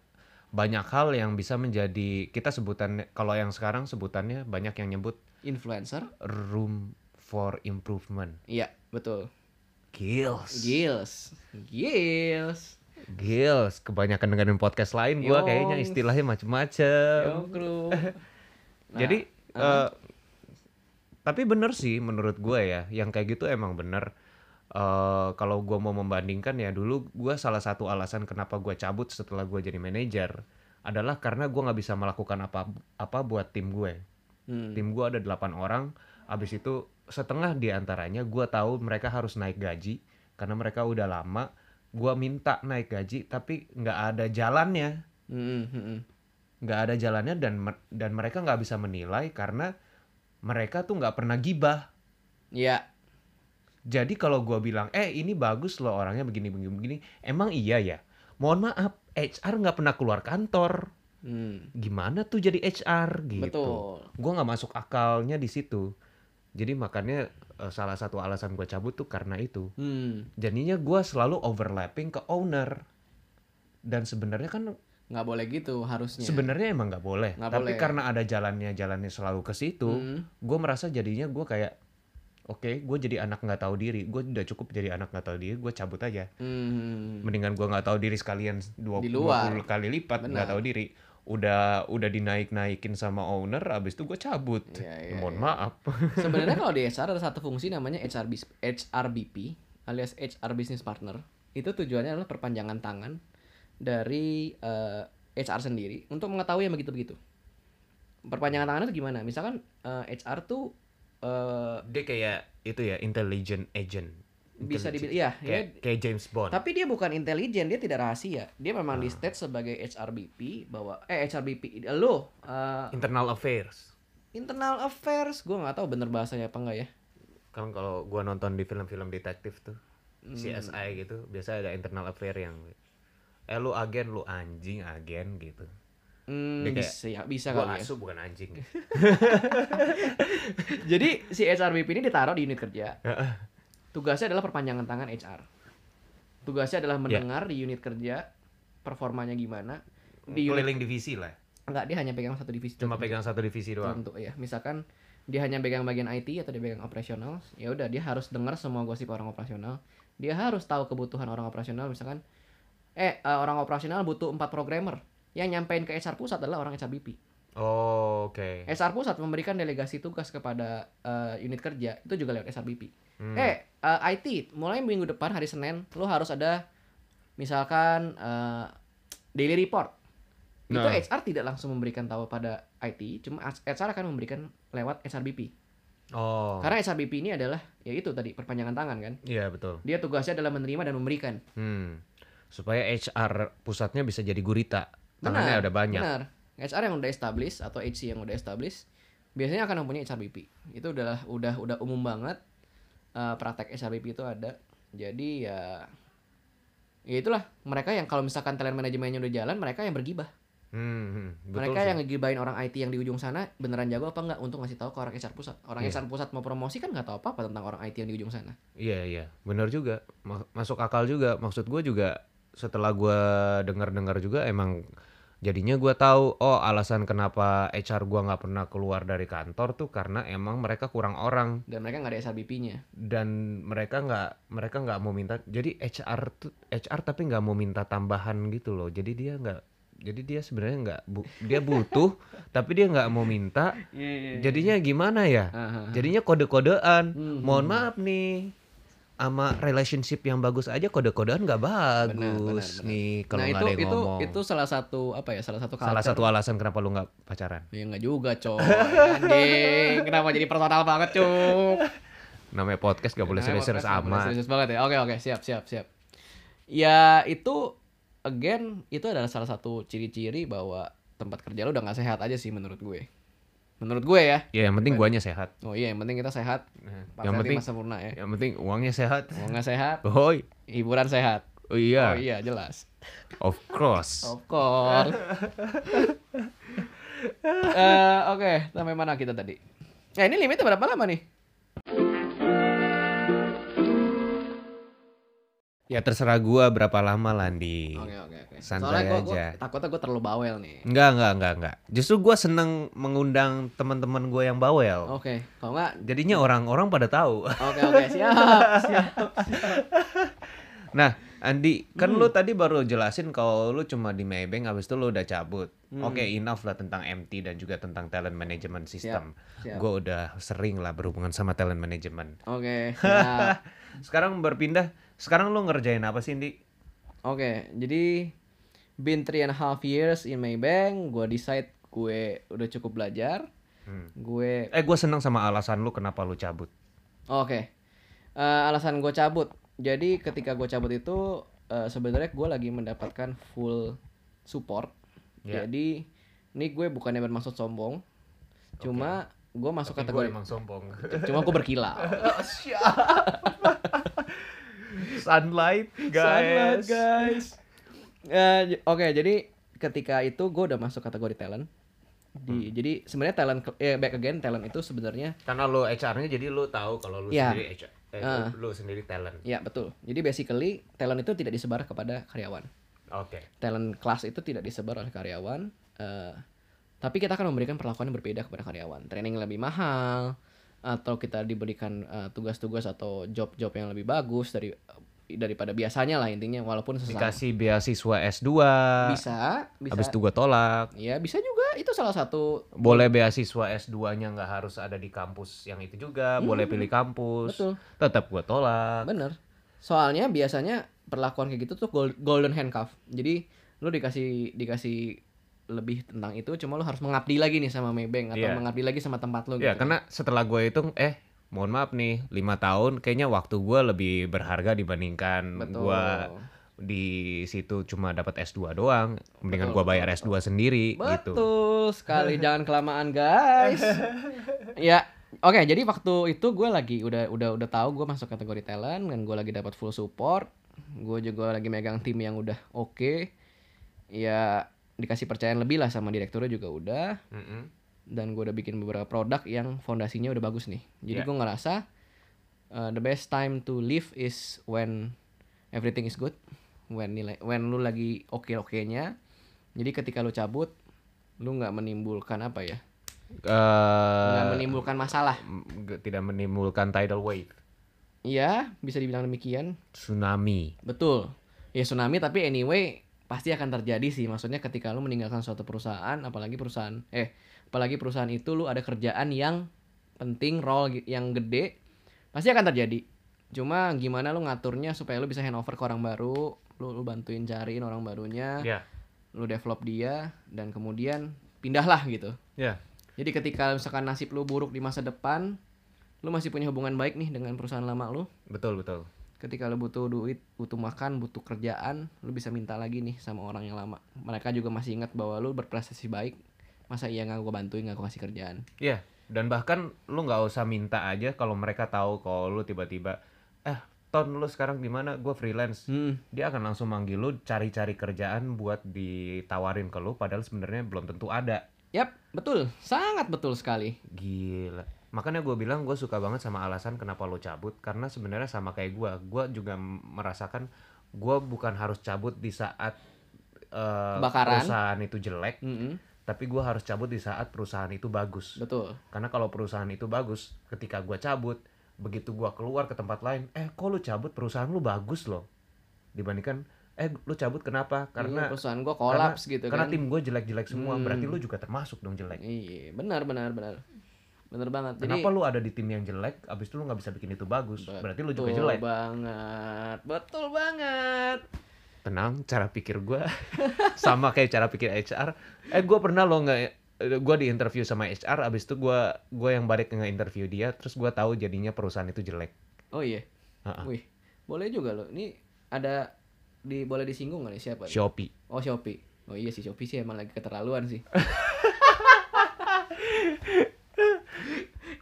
banyak hal yang bisa menjadi kita sebutan kalau yang sekarang sebutannya banyak yang nyebut Influencer. room for improvement. Iya, betul. Gils. Gils. Gils. Gils. Kebanyakan dengerin podcast lain gua Yongs. kayaknya istilahnya macem-macem. Nah, Jadi eh, tapi bener sih menurut gue ya, yang kayak gitu emang bener. Eh kalau gue mau membandingkan ya dulu gue salah satu alasan kenapa gue cabut setelah gue jadi manajer adalah karena gue nggak bisa melakukan apa apa buat tim gue. Hmm. Tim gue ada 8 orang, abis itu setengah di antaranya gue tahu mereka harus naik gaji karena mereka udah lama. Gue minta naik gaji tapi nggak ada jalannya Hmm, hmm, hmm. nggak ada jalannya dan dan mereka nggak bisa menilai karena mereka tuh nggak pernah gibah. Iya. Jadi kalau gua bilang, eh ini bagus loh orangnya begini begini begini, emang iya ya. Mohon maaf, HR nggak pernah keluar kantor. Hmm. Gimana tuh jadi HR gitu? Betul. Gua nggak masuk akalnya di situ. Jadi makanya eh, salah satu alasan gua cabut tuh karena itu. Hmm. Jadinya gua selalu overlapping ke owner. Dan sebenarnya kan Nggak boleh gitu harusnya. sebenarnya emang nggak boleh. Nggak Tapi boleh. karena ada jalannya jalannya selalu ke situ. Hmm. gue merasa jadinya gue kayak oke gue jadi anak nggak tahu diri gue udah cukup jadi anak nggak tahu diri gue cabut aja Hmm. mendingan gue nggak tahu diri sekalian dua. 20 kali lipat nggak tahu diri udah udah dinaik naikin sama owner abis itu gue cabut Iya, iya, mohon iya. maaf Sebenarnya kalau di HR ada satu fungsi namanya HR HRBP alias HR Business Partner. Itu tujuannya adalah perpanjangan tangan dari eh, HR sendiri untuk mengetahui yang begitu-begitu. Perpanjangan tangannya itu gimana? Misalkan eh, HR tuh eh, dia kayak itu ya intelligent agent bisa dibilang iya, kayak, dia- kayak James Bond tapi dia bukan intelijen, dia tidak rahasia. Dia memang di Ah. state sebagai HRBP bahwa eh HRBP lo eh, internal affairs internal affairs, gue nggak tahu bener bahasanya apa enggak ya. kan kalau gue nonton di film-film detektif tuh Hmm. CSI gitu biasa ada internal affair yang eh lu agen lu anjing agen gitu Hmm, kayak, bisa ya, bisa kali ya. asu bukan anjing Jadi si HRBP ini ditaruh di unit kerja. Tugasnya adalah perpanjangan tangan HR. Tugasnya adalah Ya. mendengar di unit kerja performanya gimana. Di unit keliling divisi lah enggak dia hanya pegang satu divisi cuma pegang satu divisi doang tertentu ya. Misalkan dia hanya pegang bagian IT atau dia pegang operasional ya udah dia harus dengar semua gosip orang operasional dia harus tahu kebutuhan orang operasional misalkan eh eh, orang operasional butuh empat programmer yang nyampein ke HR pusat adalah orang HR BP Oh, oke. HR pusat memberikan delegasi tugas kepada eh, unit kerja itu juga lewat HR BP Hmm. eh eh, IT mulai minggu depan hari Senin lo harus ada misalkan eh, daily report itu Nah. HR tidak langsung memberikan tahu pada IT cuma HR akan memberikan lewat HRBP Oh. karena HRBP ini adalah ya itu tadi perpanjangan tangan kan Iya, betul. dia tugasnya adalah menerima dan memberikan Hmm. Supaya HR pusatnya bisa jadi gurita. Tangannya ada banyak. benar HR yang udah established atau HC yang udah established biasanya akan mempunyai HRBP itu udah udah udah umum banget eh, praktek HRBP itu ada jadi ya ya itulah mereka yang kalau misalkan talent manajemennya udah jalan mereka yang bergibah Hmm, hmm, betul mereka sih. yang ngegibahin orang IT yang di ujung sana beneran jago apa enggak untuk ngasih tahu ke orang HR pusat orang Iya. HR pusat mau promosi kan nggak tahu apa apa tentang orang IT yang di ujung sana Iya iya, benar juga. Ma- Masuk akal juga. Maksud gue juga setelah gue dengar-dengar juga emang jadinya gue tahu oh alasan kenapa HR gue nggak pernah keluar dari kantor tuh karena emang mereka kurang orang. Dan mereka nggak ada SRBP-nya dan mereka nggak mereka nggak mau minta jadi HR tuh HR tapi nggak mau minta tambahan gitu loh. Jadi dia nggak jadi dia sebenarnya nggak bu- dia butuh tapi dia nggak mau minta. Jadinya gimana ya? Jadinya kode-kodean. Hmm. mohon maaf nih sama relationship yang bagus aja kode-kodean nggak bagus benar, benar. nih kalau nah itu ada yang itu ngomong. itu salah satu apa ya salah satu salah culture. satu alasan kenapa lu nggak pacaran? Ya nggak juga coy. Anjing kenapa jadi personal banget cuk namanya podcast gak boleh serius-serius amat. serius banget ya. Oke oke siap siap siap. Ya itu again itu adalah salah satu ciri-ciri bahwa tempat kerja lu udah nggak sehat aja sih menurut gue menurut gue ya. Ya yang penting guanya sehat. Oh iya yang penting kita sehat. Pak yang penting sempurna ya. yang penting uangnya sehat. Nggak sehat. Boy. hiburan sehat. Oh iya, oh iya jelas. Of course. of course. Eh, oke sampai mana kita tadi? Ya ini limitnya berapa lama nih Ya terserah gua berapa lama Landi. oke oke oke Santai soalnya gue aja. takutnya gue terlalu bawel nih Enggak, enggak, enggak, enggak. Justru gua seneng mengundang teman-teman gua yang bawel. oke kalau nggak Jadinya orang-orang pada tahu. Oke oke siap siap. Nah, Andi, kan Hmm. lu tadi baru jelasin kalau lu cuma di Maybank habis itu lu udah cabut. Hmm. Oke, enough lah tentang MT dan juga tentang talent management system. siap. Gue udah sering lah berhubungan sama talent management. Oke siap. Sekarang berpindah, sekarang lu ngerjain apa sih, Andi? Oke jadi been three and a half years in Maybank, gue decide gue udah cukup belajar. Hmm. Gue Eh, gue seneng sama alasan lu kenapa lu cabut. oke Eh, alasan gue cabut. Jadi ketika gue cabut itu eh, sebenarnya gue lagi mendapatkan full support. Ya. Jadi ini gue bukannya bermaksud sombong, cuma gue masuk Tapi kategori gua emang sombong. cuma gue berkilau. Sunlight, Sunlight, guys. Eh, j- Oke, jadi ketika itu gue udah masuk kategori talent. Di, Hmm. Jadi sebenarnya talent, eh, back again talent itu sebenarnya, Karena lu HR-nya jadi lu tahu kalau lu Iya. sendiri HR, eh, lu, lu sendiri talent. ya betul. Jadi basically talent itu tidak disebar kepada karyawan. Oke. Talent class itu tidak disebar oleh karyawan. eh, tapi kita akan memberikan perlakuan yang berbeda kepada karyawan. Training lebih mahal, atau kita diberikan eh, tugas-tugas atau job-job yang lebih bagus dari daripada biasanya lah intinya. Walaupun sesama. Dikasih beasiswa S2. Bisa, bisa. Habis itu gua tolak. Ya bisa juga itu salah satu Boleh beasiswa S2-nya nggak harus ada di kampus yang itu juga, boleh pilih kampus. betul Tetap gua tolak. bener. Soalnya biasanya perlakuan kayak gitu tuh gol- golden handcuff. Jadi lu dikasih dikasih lebih tentang itu, cuma lu harus mengabdi lagi nih sama Maybank atau Iya. mengabdi lagi sama tempat lu. Ya, gitu. karena setelah gue hitung, eh, mohon maaf nih, lima tahun kayaknya waktu gue lebih berharga dibandingkan betul. gue di situ cuma dapat S2 doang. Mendingan Betul, gue bayar betul, S2 sendiri gitu. Betul sekali, jangan kelamaan guys. ya, oke. jadi waktu itu gue lagi udah udah udah tahu gue masuk kategori talent dan gue lagi dapat full support. Gue juga lagi megang tim yang udah oke. Ya dikasih percayaan lebih lah sama direkturnya juga udah. Mm-mm. Dan gue udah bikin beberapa produk yang fondasinya udah bagus nih. Jadi Ya. gue ngerasa uh, the best time to leave is when everything is good. When nilai, when lu lagi oke-okenya. Jadi ketika lu cabut, lu nggak menimbulkan apa ya? nggak eh menimbulkan masalah. tidak menimbulkan tidal wave, Iya, bisa dibilang demikian. tsunami. Betul. Ya tsunami tapi anyway pasti akan terjadi sih. Maksudnya ketika lu meninggalkan suatu perusahaan, apalagi perusahaan eh apalagi perusahaan itu lu ada kerjaan yang penting, role yang gede, pasti akan terjadi. Cuma gimana lu ngaturnya supaya lu bisa handover ke orang baru, lu, lu bantuin cariin orang barunya, Ya. lu develop dia dan kemudian pindahlah gitu. Ya. Jadi ketika misalkan nasib lu buruk di masa depan, lu masih punya hubungan baik nih dengan perusahaan lama lu, Betul betul. Ketika lo butuh duit, butuh makan, butuh kerjaan, lo bisa minta lagi nih sama orang yang lama. Mereka juga masih ingat bahwa lo berprestasi baik. Masa iya nggak gue bantuin, nggak gue kasih kerjaan. Iya. Dan bahkan lu nggak usah minta aja kalau mereka tahu kalau lu tiba-tiba eh ton lu sekarang di mana? Gue freelance. Hmm. Dia akan langsung manggil lu cari-cari kerjaan buat ditawarin ke lu padahal sebenarnya belum tentu ada. Yap, betul, sangat betul sekali. Gila. Makanya gue bilang gue suka banget sama alasan kenapa lo cabut karena sebenarnya sama kayak gue. Gue juga merasakan gue bukan harus cabut di saat Kebakaran. perusahaan itu jelek, Mm-mm, tapi gue harus cabut di saat perusahaan itu bagus. betul. Karena kalau perusahaan itu bagus, ketika gue cabut, begitu gue keluar ke tempat lain, eh kok lu cabut perusahaan lu bagus loh, dibandingkan eh lu cabut kenapa? Iya, Karena perusahaan gue kolaps gitu karena kan. tim gue jelek-jelek semua, Hmm. berarti lu juga termasuk dong jelek. Iya, benar, benar, benar. Benar banget. Kenapa lu ada di tim yang jelek, abis itu lu nggak bisa bikin itu bagus? Berarti lu juga Betul jelek. banget, betul banget. Tenang, cara pikir gue sama kayak cara pikir HR. Eh gue pernah lo nggak, gue di interview sama HR, abis itu gue gue yang balik nge-interview dia, terus gue tahu jadinya perusahaan itu jelek. Oh iya, Ha-ha. wih, boleh juga loh. Ini ada di boleh disinggung nggak nih siapa? nih? Shopee. Oh Shopee. Oh iya sih Shopee sih emang lagi keterlaluan sih.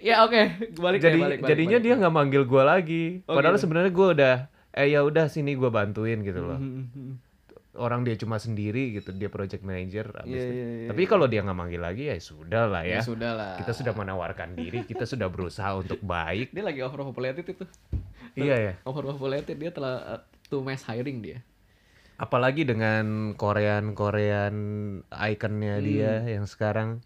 ya oke, balik Jadi deh, balik, balik, jadinya balik. dia nggak manggil gue lagi. Oh, Padahal gitu. sebenarnya gue udah, eh ya udah sini gue bantuin gitu loh. Mhm. Orang dia cuma sendiri gitu, dia project manager. abis Iya, itu- iya, iya. Tapi kalau dia nggak manggil lagi ya sudah lah Ya ya. sudah lah. Kita sudah menawarkan diri, kita sudah berusaha untuk baik. Dia lagi overpopulated itu. Iya ya. Overpopulated dia telah uh, to mass hiring dia. Apalagi dengan Korean Korean ikonnya Hmm. dia yang sekarang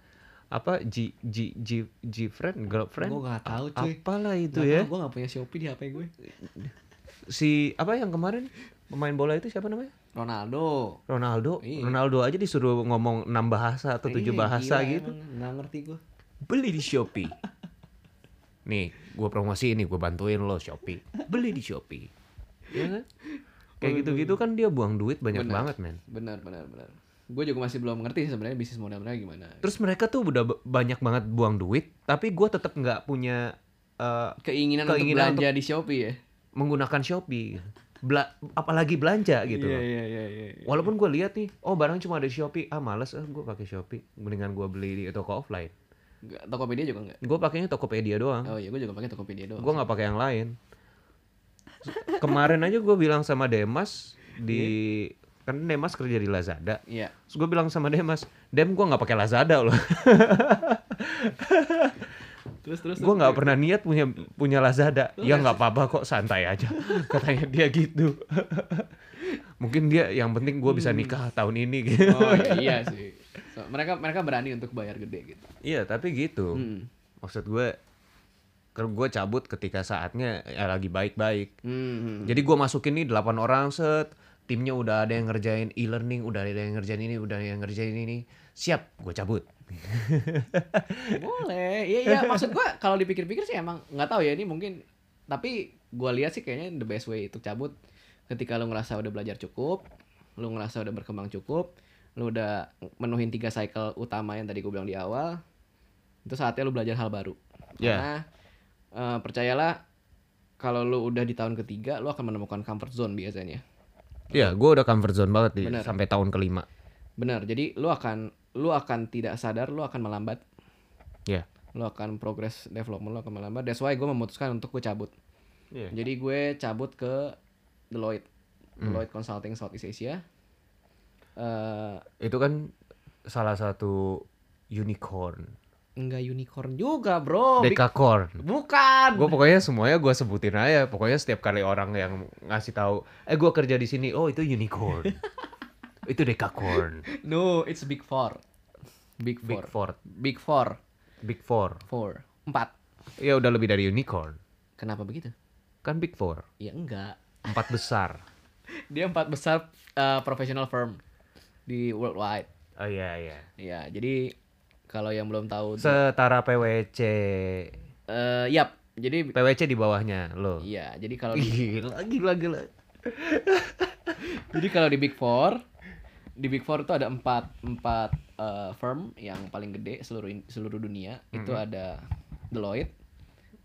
apa G G G G friend girlfriend Gua nggak tahu, cuy. apalah itu Nggak ya Gua gak punya Shopee di HP gue. si apa yang kemarin pemain bola itu siapa namanya Ronaldo. Ronaldo Iya. Ronaldo aja disuruh ngomong enam bahasa atau tujuh Iya, bahasa gila, gitu Nggak ngerti gue. beli di Shopee nih gue promosi ini gue bantuin lo Shopee beli di Shopee ya kan? kayak gitu-gitu kan dia buang duit banyak Benar. banget men Benar, benar, benar. Gue juga masih belum ngerti sih sebenarnya bisnis model mereka gimana. terus mereka tuh udah banyak banget buang duit tapi gue tetap nggak punya eh, Keinginan, Keinginan untuk belanja di Shopee ya. menggunakan Shopee Bela- apalagi belanja gitu Iya, loh iya, iya, iya. walaupun gue lihat nih oh barang cuma ada di Shopee ah males ah gue pakai Shopee mendingan gue beli di toko offline Nggak, Tokopedia juga enggak. gue pakainya Tokopedia doang Oh iya, gue juga pakai Tokopedia doang. gue nggak pakai yang lain kemarin aja gue bilang sama Demas di kan Demas kerja di Lazada Iya. terus gue bilang sama Demas Dem gue nggak pakai Lazada loh Terus terus. gue nggak pernah niat punya punya Lazada ya nggak apa-apa kok santai aja katanya dia gitu mungkin dia yang penting gue bisa nikah tahun ini gitu Oh iya, iya sih. So, mereka mereka berani untuk bayar gede gitu. iya tapi gitu Hmm. maksud gue kalau gue cabut ketika saatnya ya lagi baik-baik Hmm. jadi gue masukin nih 8 orang set timnya udah ada yang ngerjain e-learning udah ada yang ngerjain ini udah ada yang ngerjain ini siap gue cabut Boleh. Iya iya maksud gua kalau dipikir-pikir sih emang nggak tahu ya ini mungkin tapi gua lihat sih kayaknya the best way untuk cabut ketika lu ngerasa udah belajar cukup, lu ngerasa udah berkembang cukup, lu udah menuhin tiga cycle utama yang tadi gue bilang di awal, itu saatnya lu belajar hal baru. Ya. Karena eh, percayalah kalau lu udah di tahun ketiga, lu akan menemukan comfort zone biasanya. Ya gue udah comfort zone banget di, Bener. sampai tahun kelima Benar. Jadi lu akan lu akan tidak sadar lu akan melambat. ya Lu akan progress development lu akan melambat. That's why gue memutuskan untuk gue cabut. Iya. Jadi gue cabut ke Deloitte. Deloitte Consulting Southeast Asia. Eh itu kan salah satu unicorn enggak unicorn juga, Bro. Big- dekakorn Bukan. gue pokoknya semuanya gue sebutin aja pokoknya setiap kali orang yang ngasih tahu eh gue kerja di sini oh itu unicorn itu dekakorn No, it's Big Four. Big Four. big four Big Four. Big Four. Four. Empat. Ya udah lebih dari unicorn. Kenapa begitu? Kan Big Four. Ya enggak. Empat besar. Dia empat besar uh, professional firm di worldwide. Oh iya iya. Ya, jadi kalau yang belum tahu Setara PWC. eh yap. Jadi PWC di bawahnya lo. iya, jadi kalau Gila gila gila. jadi kalau di Big Four di Big Four itu ada empat empat eh, firm yang paling gede seluruh seluruh dunia. Itu ada Deloitte,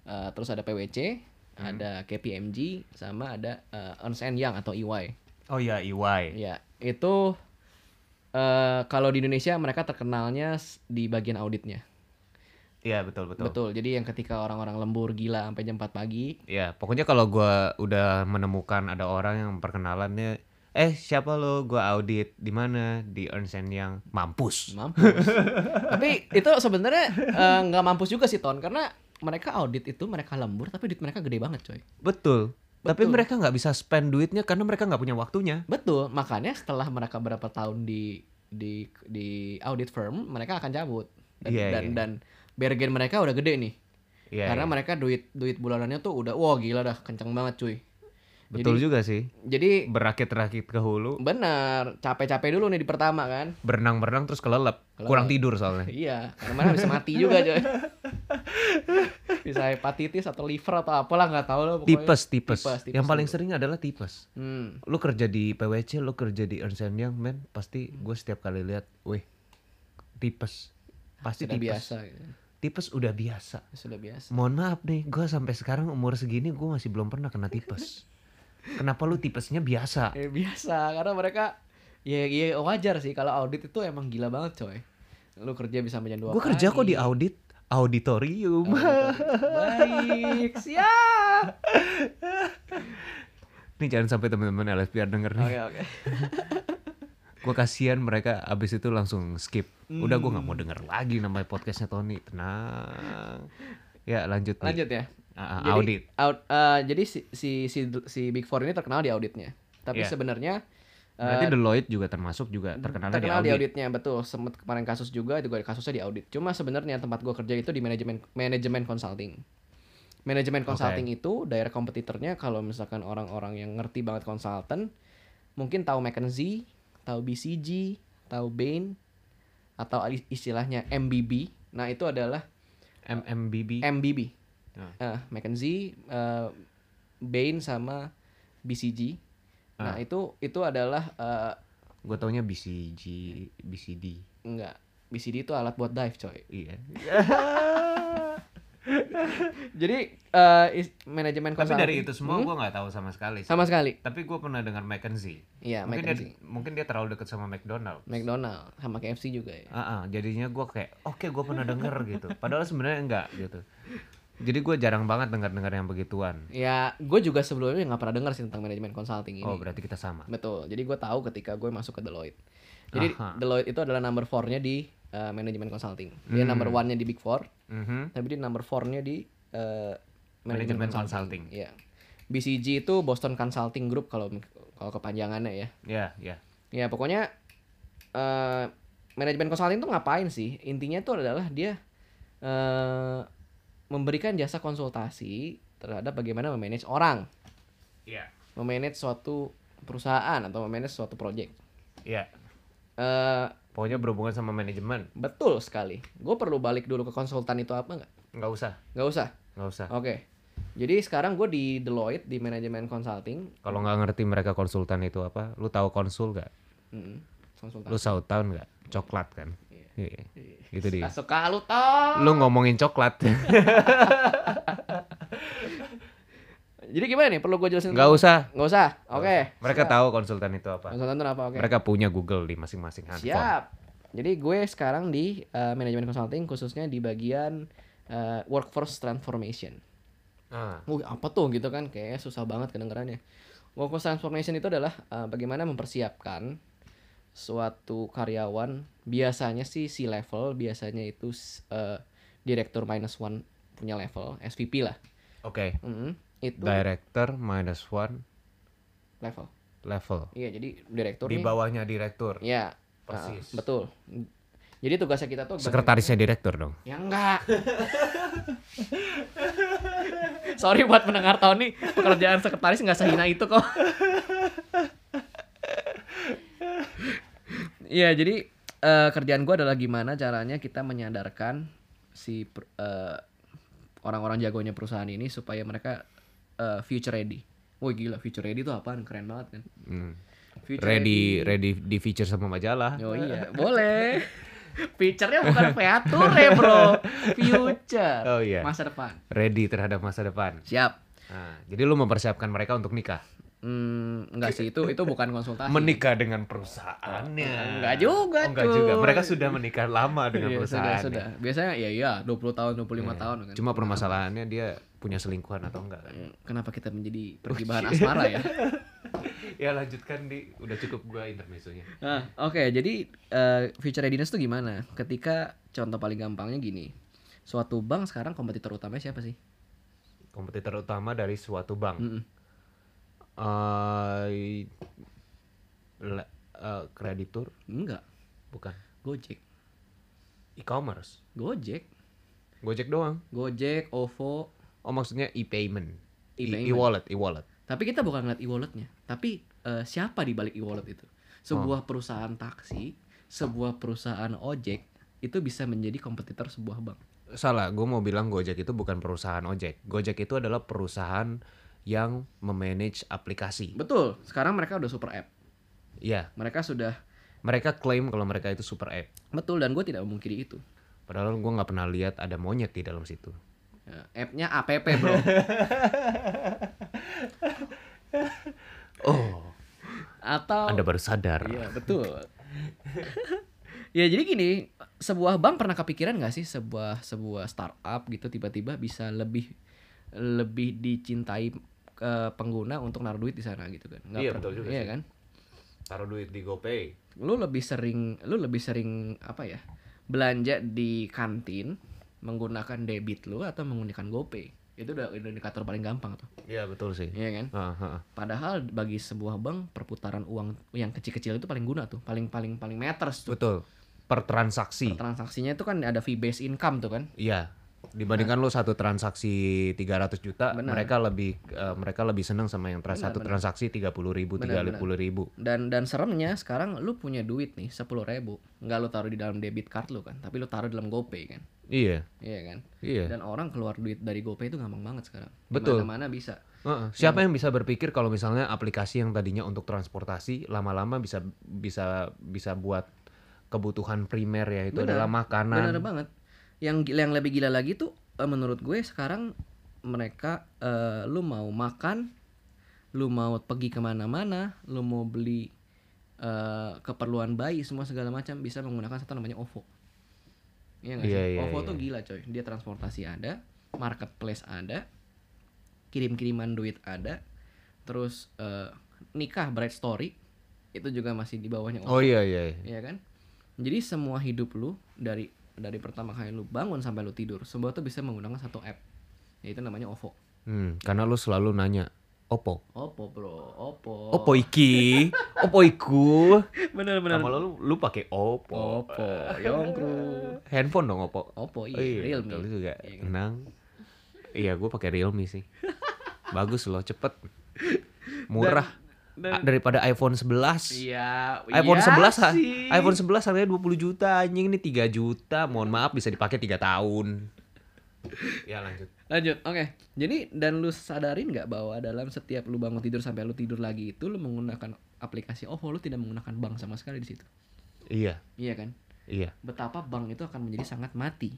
eh, terus ada PwC, ada KPMG, sama ada eh, Ernst Young atau EY. Oh iya EY. Ya, itu eh kalau di Indonesia mereka terkenalnya di bagian auditnya. Iya betul betul. Betul. Jadi yang ketika orang-orang lembur gila sampai jam 4 pagi, Ya, pokoknya kalau gua udah menemukan ada orang yang perkenalannya eh siapa lo gua audit di mana di Ernst Young mampus mampus. tapi itu sebenarnya eh, nggak mampus juga sih Ton karena mereka audit itu mereka lembur tapi duit mereka gede banget coy. betul tapi Betul. mereka nggak bisa spend duitnya karena mereka nggak punya waktunya Betul. Makanya setelah mereka berapa tahun di di di audit firm, mereka akan cabut. Dan Iya, dan, iya. dan bergen mereka udah gede nih. Iya, karena iya. mereka duit duit bulanannya tuh udah wah gila dah kenceng banget cuy. Betul jadi- juga sih Jadi berakit-rakit ke hulu benar, capek-capek dulu nih di pertama kan. berenang-berenang terus kelelep Kelelep. kurang tidur soalnya Iya, karena mana bisa mati juga coy. bisa hepatitis atau liver atau apalah nggak tahu lah pokoknya. tipes, tipes Tipes, tipes yang paling dulu. sering adalah tipes Hmm. lu kerja di PwC lu kerja di Ernst Young men pasti gue setiap kali lihat weh tipes pasti Sudah tipes biasa gitu. tipes udah biasa Sudah biasa. mohon maaf nih gue sampai sekarang umur segini gue masih belum pernah kena tipes kenapa lu tipesnya biasa? Eh, biasa. Karena mereka ya, ya wajar sih kalau audit itu emang gila banget coy. Lu kerja bisa jam 2 gue kerja kok di audit auditorium. Baik, siap. nih jangan sampai teman-teman LSPR denger nih. Oke, oke. gue kasihan mereka abis itu langsung skip. Udah gue nggak mau denger lagi namanya podcastnya Tony. Tenang. Ya lanjut nih. Lanjut ya. Ah, ah, Jadi, audit. out- eh, jadi si, si si si Big Four ini terkenal di auditnya. Tapi Iya. sebenarnya berarti Deloitte juga termasuk juga terkenalnya terkenal di di, audit. auditnya betul. Sempet kemarin kasus juga juga kasusnya di audit. Cuma sebenarnya tempat gua kerja itu di manajemen manajemen consulting. Manajemen consulting itu daerah kompetitornya kalau misalkan orang-orang yang ngerti banget konsultan mungkin tahu McKinsey tahu BCG tahu Bain atau istilahnya MBB nah itu adalah MMBB MBB Ah. Eh, McKinsey eh, Bain sama BCG nah Ah. itu itu adalah eh, gue taunya BCG BCD enggak BCD itu alat buat dive coy iya Jadi eh is- manajemen tapi dari itu semua Hmm? gue nggak tahu sama sekali sih. sama sekali. tapi gue pernah dengar McKinsey Iya, mungkin dia mungkin dia terlalu dekat sama McDonald McDonald sama KFC juga ya. Ah, ah, jadinya gue kayak oke gue pernah denger gitu padahal sebenarnya enggak gitu jadi gue jarang banget dengar-dengar yang begituan Ya, gue juga sebelumnya nggak pernah dengar sih tentang manajemen consulting ini. oh berarti kita sama Betul. Jadi gue tahu ketika gue masuk ke Deloitte. Jadi Aha. Deloitte itu adalah number 4-nya di eh, manajemen consulting. Dia Hmm. number 1-nya di Big Four, Mhm. tapi dia number 4-nya di eh, Manajemen consulting. Iya. BCG itu Boston Consulting Group kalau kalau kepanjangannya ya. ya ya Ya pokoknya eh manajemen consulting tuh ngapain sih? Intinya tuh adalah dia eh memberikan jasa konsultasi terhadap bagaimana memanage orang, ya memanage suatu perusahaan atau memanage suatu project. ya eh pokoknya berhubungan sama manajemen betul sekali. Gue perlu balik dulu ke konsultan itu apa nggak? nggak usah Nggak usah. nggak usah Oke. Jadi sekarang gue di Deloitte di manajemen consulting. kalau nggak ngerti mereka konsultan itu apa lu tahu konsul nggak Mm, konsultan. lu tahu tahun nggak coklat kan Iya. gitu dia Gak suka lu tau. lu ngomongin coklat Jadi gimana nih? Perlu gue jelasin? nggak usah Nggak usah. Oke. mereka siap. tahu konsultan itu apa Konsultan itu apa? Oke. mereka punya Google di masing-masing handphone Siap. Jadi gue sekarang di uh, manajemen consulting khususnya di bagian uh, workforce transformation. Ah, Wih, apa tuh gitu kan? Kayaknya susah banget kedengarannya. Workforce transformation itu adalah uh, bagaimana mempersiapkan suatu karyawan biasanya sih si level biasanya itu uh, direktur minus one punya level SVP lah oke Mm, itu director minus one level level iya jadi direktur di nih bawahnya direktur ya Persis. uh, betul Jadi tugasnya kita tuh Sekretarisnya direktur dong. Ya enggak. Sorry buat pendengar tahun nih, pekerjaan sekretaris nggak sehina itu kok. Iya, jadi eh, kerjaan gua adalah gimana caranya kita menyadarkan si eh, orang-orang jagonya perusahaan ini supaya mereka eh, future ready. Wah gila, future ready itu apaan? Keren banget kan. Hmm. Future Ready ready di feature sama majalah. Oh iya, boleh. Feature-nya bukan feature, bro. Future. Oh iya. Masa depan. Ready terhadap masa depan. Siap. Nah, jadi lu mempersiapkan mereka untuk nikah. Hmm, enggak sih itu itu bukan konsultasi. Menikah dengan perusahaannya. Enggak juga Oh, enggak tuh. juga. Mereka sudah menikah lama dengan Iya, perusahaan. sudah, sudah. Biasanya ya iya 20 tahun, 25 tahun kan. Cuma permasalahannya dia punya selingkuhan atau enggak kan? Hmm, Kenapa kita menjadi pergi bahan asmara ya? ya lanjutkan di udah cukup gua intermezzonya. Nah, oke, jadi eh, future readiness tuh gimana? Ketika contoh paling gampangnya gini. Suatu bank sekarang kompetitor utamanya siapa sih? Kompetitor utama dari suatu bank. Mm-mm. Eh, le- eh, kreditur Enggak, bukan Gojek. e-commerce. Gojek, Gojek doang. Gojek, OVO, Oh maksudnya e-payment. E- E-payment. E-wallet, e-wallet. Tapi kita bukan ngeliat e-walletnya, tapi eh, siapa di balik e-wallet itu? Sebuah perusahaan taksi, sebuah perusahaan ojek itu bisa menjadi kompetitor sebuah bank. Salah, gue mau bilang Gojek itu bukan perusahaan ojek. Gojek itu adalah perusahaan yang memanage aplikasi. Betul. Sekarang mereka udah super app. Iya, Mereka sudah mereka klaim kalau mereka itu super app. betul dan gue tidak memungkiri itu. Padahal gue nggak pernah lihat ada monyet di dalam situ. Ya, app-nya app bro. Oh, Atau Anda baru sadar. Iya betul. ya jadi gini, sebuah bank pernah kepikiran nggak sih sebuah sebuah startup gitu tiba-tiba bisa lebih lebih dicintai ke pengguna untuk naruh duit di sana gitu kan? Nggak Iya, betul juga Iya sih. kan? Taruh duit di GoPay. Lu lebih sering lu lebih sering apa ya? Belanja di kantin menggunakan debit lu atau menggunakan GoPay. Itu udah indikator paling gampang tuh. Iya betul sih. Iya kan? Ah. Padahal bagi sebuah bank perputaran uang yang kecil-kecil itu paling guna tuh, paling paling paling matters tuh. Betul. Per transaksi. Transaksinya itu kan ada fee based income tuh kan. Iya. Dibandingkan lo satu transaksi 300 juta, Benar. mereka lebih eh, mereka lebih senang sama yang tra- Benar, satu benar. transaksi 30 ribu, Benar, 30 ribu. Dan dan seremnya sekarang lu punya duit nih sepuluh ribu, nggak lu taruh di dalam debit card lu kan, tapi lu taruh dalam GoPay kan. Iya. Iya kan? Iya. Dan orang keluar duit dari GoPay itu gampang banget sekarang. Betul. Mana bisa. Heeh. Siapa yang bisa berpikir kalau misalnya aplikasi yang tadinya untuk transportasi lama-lama bisa bisa bisa buat kebutuhan primer ya itu Benar. adalah makanan. Bener banget. Yang gila- yang lebih gila lagi tuh eh, menurut gue sekarang mereka eh, lu mau makan, lu mau pergi ke mana-mana, lu mau beli eh, keperluan bayi semua segala macam bisa menggunakan satu namanya OVO. Iya nggak sih? Iya, iya, OVO iya. tuh gila coy. Dia transportasi ada, marketplace ada, kirim-kiriman duit ada, terus eh, nikah bright story itu juga masih di bawahnya OVO. Oh iya iya. iya. Iya kan? Jadi semua hidup lu dari dari pertama kali lu bangun sampai lu tidur, semua tuh bisa menggunakan satu app. Yaitu namanya OVO. Hmm, karena lu selalu nanya Oppo. Oppo, Bro. Oppo. Oppo iki, Oppo iku. Bener bener. Lama lu lu pakai Oppo. Oppo, Yongkru. Handphone dong Oppo. Oppo Oh iya, iya, Realme. betul juga. Iya kan? Tenang. Iya, gue pakai Realme sih. Bagus loh, cepet. Murah. Dan- Ah, daripada iPhone 11. Iya, iPhone iya 11 ha- sih. iPhone 11 harganya 20 juta, anjing ini 3 juta. Mohon maaf bisa dipakai 3 tahun. Ya lanjut. Lanjut, oke. Jadi dan lu sadarin nggak bahwa dalam setiap lu bangun tidur sampai lu tidur lagi itu lu menggunakan aplikasi OVO, lu tidak menggunakan bank sama sekali di situ. Iya, Iya kan? iya. Betapa bank itu akan menjadi sangat mati.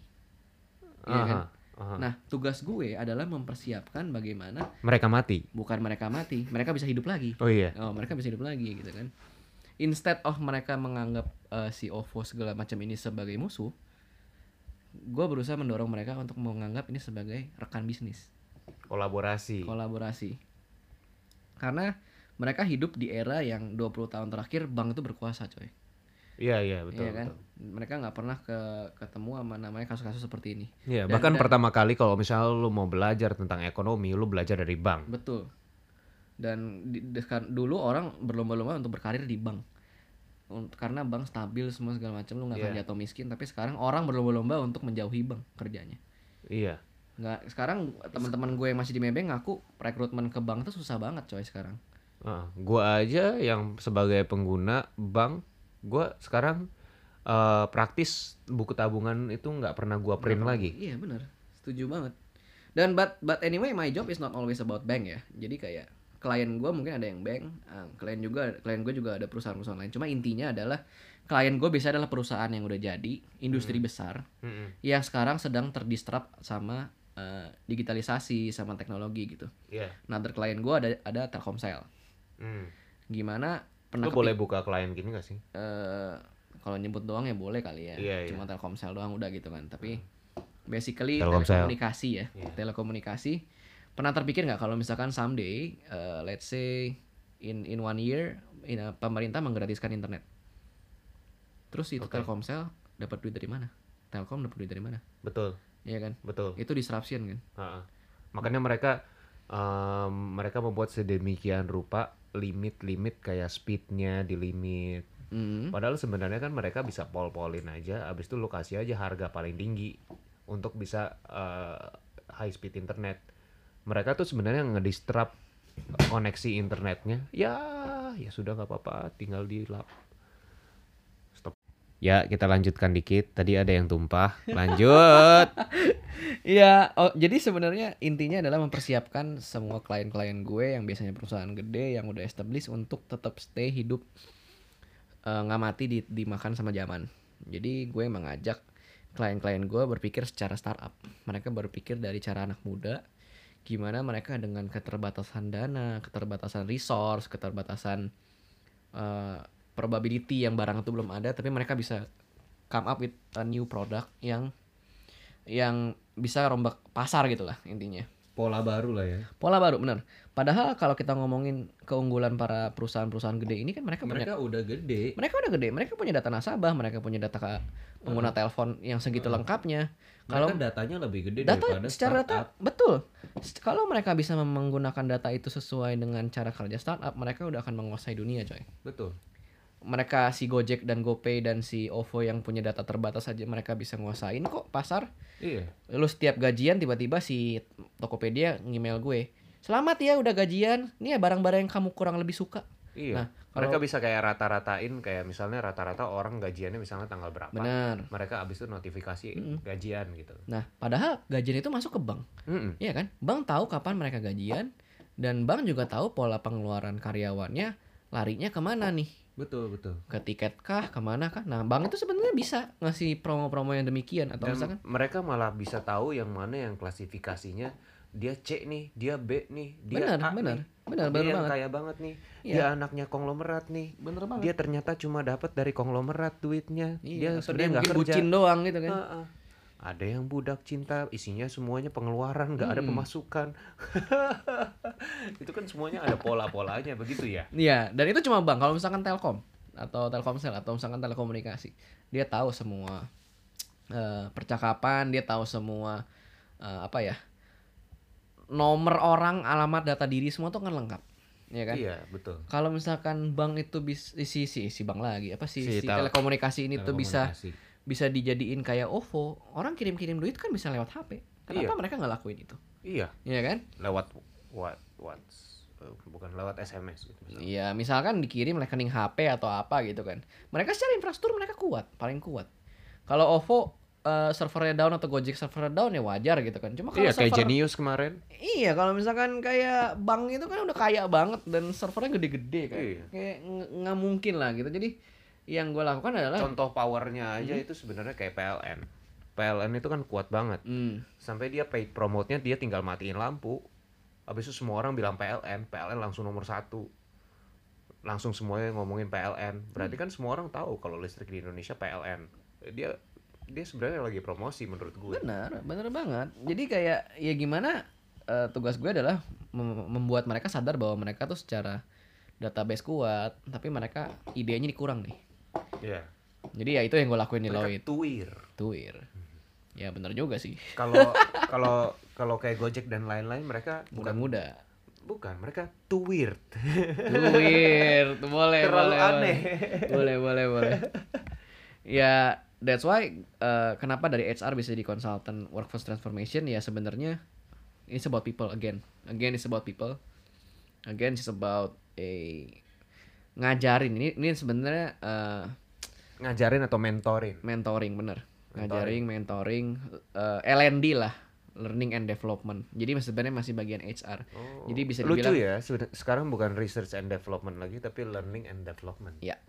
Iya kan? Aha. Nah, tugas gue adalah mempersiapkan bagaimana Mereka mati. bukan mereka mati, mereka bisa hidup lagi. Oh iya. Oh, mereka bisa hidup lagi gitu kan. Instead of mereka menganggap eh, si OVO segala macam ini sebagai musuh, gue berusaha mendorong mereka untuk menganggap ini sebagai rekan bisnis, Kolaborasi. kolaborasi. Karena mereka hidup di era yang 20 tahun terakhir bank itu berkuasa, coy. Iya, iya, betul. Iya kan? betul. Mereka nggak pernah ke ketemu sama namanya kasus-kasus seperti ini. Iya, Dan- bahkan dan- pertama kali kalau misalnya lu mau belajar tentang ekonomi, lu belajar dari bank. Betul. Dan di, de- kan- dulu orang berlomba-lomba untuk berkarir di bank. karena bank stabil semua segala macam lu nggak akan Iya. jatuh miskin tapi sekarang orang berlomba-lomba untuk menjauhi bank kerjanya Iya. nggak sekarang teman-teman gue yang masih di Maybank ngaku rekrutmen ke bank tuh susah banget coy sekarang Ah, gua aja yang sebagai pengguna bank, gua sekarang eh, praktis buku tabungan itu nggak pernah gua print lagi. iya benar setuju banget dan but but anyway my job is not always about bank ya jadi kayak klien gue mungkin ada yang bank ah, klien juga klien gue juga ada perusahaan-perusahaan lain cuma intinya adalah klien gue biasa adalah perusahaan yang udah jadi industri besar Mm-mm. yang sekarang sedang terdistrap sama eh, digitalisasi sama teknologi gitu Iya. nah klien gue ada ada Telkomsel Hmm. gimana pernah Lu boleh buka klien gini gak sih? eh kalau nyebut doang ya boleh kali ya. Iya, Cuma Telkomsel doang udah gitu kan. Tapi basically Telkomsel. telekomunikasi ya. Iya. Telekomunikasi. Pernah terpikir nggak kalau misalkan someday eh, let's say in in one year in, eh, pemerintah menggratiskan internet. Terus itu Oke. Telkomsel dapat duit dari mana? Telkom dapat duit dari mana? Betul, Iya kan? betul. Itu disruption kan. Ha-ha. Makanya mereka em, mereka membuat sedemikian rupa limit-limit kayak speednya di limit. Mm. Padahal sebenarnya kan mereka bisa pol-polin aja, abis itu lu kasih aja harga paling tinggi untuk bisa eh, high speed internet. Mereka tuh sebenarnya ngedistrap koneksi internetnya. Ya, ya sudah nggak apa-apa, tinggal di lap. Stop. Ya, kita lanjutkan dikit. Tadi ada yang tumpah. Lanjut. Iya, oh, jadi sebenarnya intinya adalah mempersiapkan semua klien-klien gue yang biasanya perusahaan gede yang udah established untuk tetap stay hidup eh, nggak mati di, dimakan sama zaman. Jadi gue mengajak klien-klien gue berpikir secara startup. Mereka berpikir dari cara anak muda, gimana mereka dengan keterbatasan dana, keterbatasan resource, keterbatasan eh, probability yang barang itu belum ada, tapi mereka bisa come up with a new product yang yang bisa rombak pasar gitu lah intinya. Pola baru lah ya. Pola baru bener. Padahal kalau kita ngomongin keunggulan para perusahaan-perusahaan gede ini kan mereka, punya udah gede. mereka udah gede, mereka punya data nasabah, mereka punya data pengguna telepon yang segitu lengkapnya. Kalau datanya lebih gede data secara data betul. Kalau mereka bisa menggunakan data itu sesuai dengan cara kerja startup, mereka udah akan menguasai dunia, coy. Betul. Mereka si Gojek dan GoPay dan si OVO yang punya data terbatas saja mereka bisa nguasain kok pasar. Iya. lu setiap gajian tiba-tiba si Tokopedia ngemail gue selamat ya udah gajian nih ya barang-barang yang kamu kurang lebih suka Iya. Nah, Mereka bisa kayak rata-ratain kayak misalnya rata-rata orang gajiannya misalnya tanggal berapa. benar Mereka abis itu notifikasi gajian gitu. nah padahal gajian itu masuk ke bank Mm-mm. Iya kan bank tahu kapan mereka gajian dan bank juga tahu pola pengeluaran karyawannya larinya ke mana nih Betul betul. ke tiket kah ke mana kah nah bank itu sebenarnya bisa ngasih promo-promo yang demikian atau Dan misalkan mereka malah bisa tahu yang mana yang klasifikasinya dia C nih, dia B nih, dia benar A benar nih. benar dia benar yang banget kaya banget nih. Iya. Dia anaknya konglomerat nih. bener banget Dia ternyata cuma dapat dari konglomerat duitnya. iya, dia atau dia sebenarnya nggak kerja. bucin doang gitu kan Heeh. Ada yang budak cinta, isinya semuanya pengeluaran, nggak ada Mm-mm. pemasukan. itu kan semuanya ada pola-polanya begitu ya. Iya, dan itu cuma bank. Kalau misalkan Telkom atau Telkomsel atau misalkan telekomunikasi, dia tahu semua eh, percakapan, dia tahu semua eh, apa ya nomor orang, alamat, data diri semua tuh kan lengkap, ya kan? Iya betul. Kalau misalkan bank itu bisa si si si bank lagi apa sih Si si, tel- telekomunikasi ini tuh bisa Telekomunikasi. Bisa dijadiin kayak OVO, orang kirim-kirim duit kan bisa lewat HP. Kenapa Iya. mereka nggak lakuin itu? Iya Iya kan? lewat what what eh, bukan lewat SMS gitu. misalnya. Iya, misalkan dikirim rekening HP atau apa gitu kan. Mereka secara infrastruktur mereka kuat, paling kuat. Kalau OVO eh, servernya down atau Gojek servernya down ya wajar gitu kan. Cuma kalau Iya kayak server Genius kemarin. Iya, kalau misalkan kayak bank itu kan udah kaya banget dan servernya gede-gede kan. Iya. Kayak nggak mungkin lah gitu. Jadi yang gue lakukan adalah Contoh powernya aja itu sebenarnya kayak PLN. PLN itu kan kuat banget. Hmm, Sampai dia paid promote-nya dia tinggal matiin lampu. Habis itu semua orang bilang PLN, PLN langsung nomor satu. Langsung semuanya ngomongin PLN. Berarti kan semua orang tahu kalau listrik di Indonesia PLN. Dia dia sebenarnya lagi promosi menurut gue. benar, benar banget. Jadi kayak ya gimana eh, tugas gue adalah mem- membuat mereka sadar bahwa mereka tuh secara database kuat, tapi mereka idenya dikurang nih. Iya. Jadi ya itu yang gue lakuin di Lloyd. tuir. Tuir. Ya benar juga sih. Kalau kalau kalau kayak Gojek dan lain-lain mereka bukan Bukan muda. bukan mereka too weird Too weird. boleh, Terlalu boleh, aneh. Boleh, boleh, boleh. ya, that's why uh, kenapa dari HR bisa di consultant workforce transformation ya sebenarnya it's about people again. Again it's about people. Again it's about a ngajarin. Ini ini sebenarnya uh, ngajarin atau mentorin? mentoring bener. Ngajaring Mentoring. mentoring uh, L&D lah learning and development. Jadi sebenarnya masih bagian HR jadi bisa lucu dibilang ya sudah sekarang bukan research and development lagi tapi learning and development. Ya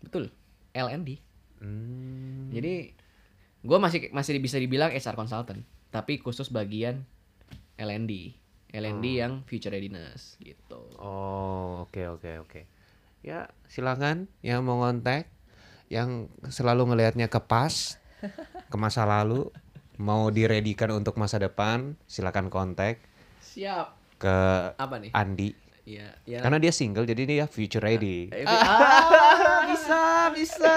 betul. L&D Hmm. Jadi gue masih masih bisa dibilang HR consultant, tapi khusus bagian L&D, L&D yang future readiness gitu. Oh, oke oke oke. Ya, silakan yang mau kontak yang selalu ngelihatnya ke pas ke masa lalu mau diredikan untuk masa depan, silakan kontak Siap. ke Apa nih? Andi. Iya, ya. Karena dia single jadi dia future ready. ah, bisa, bisa.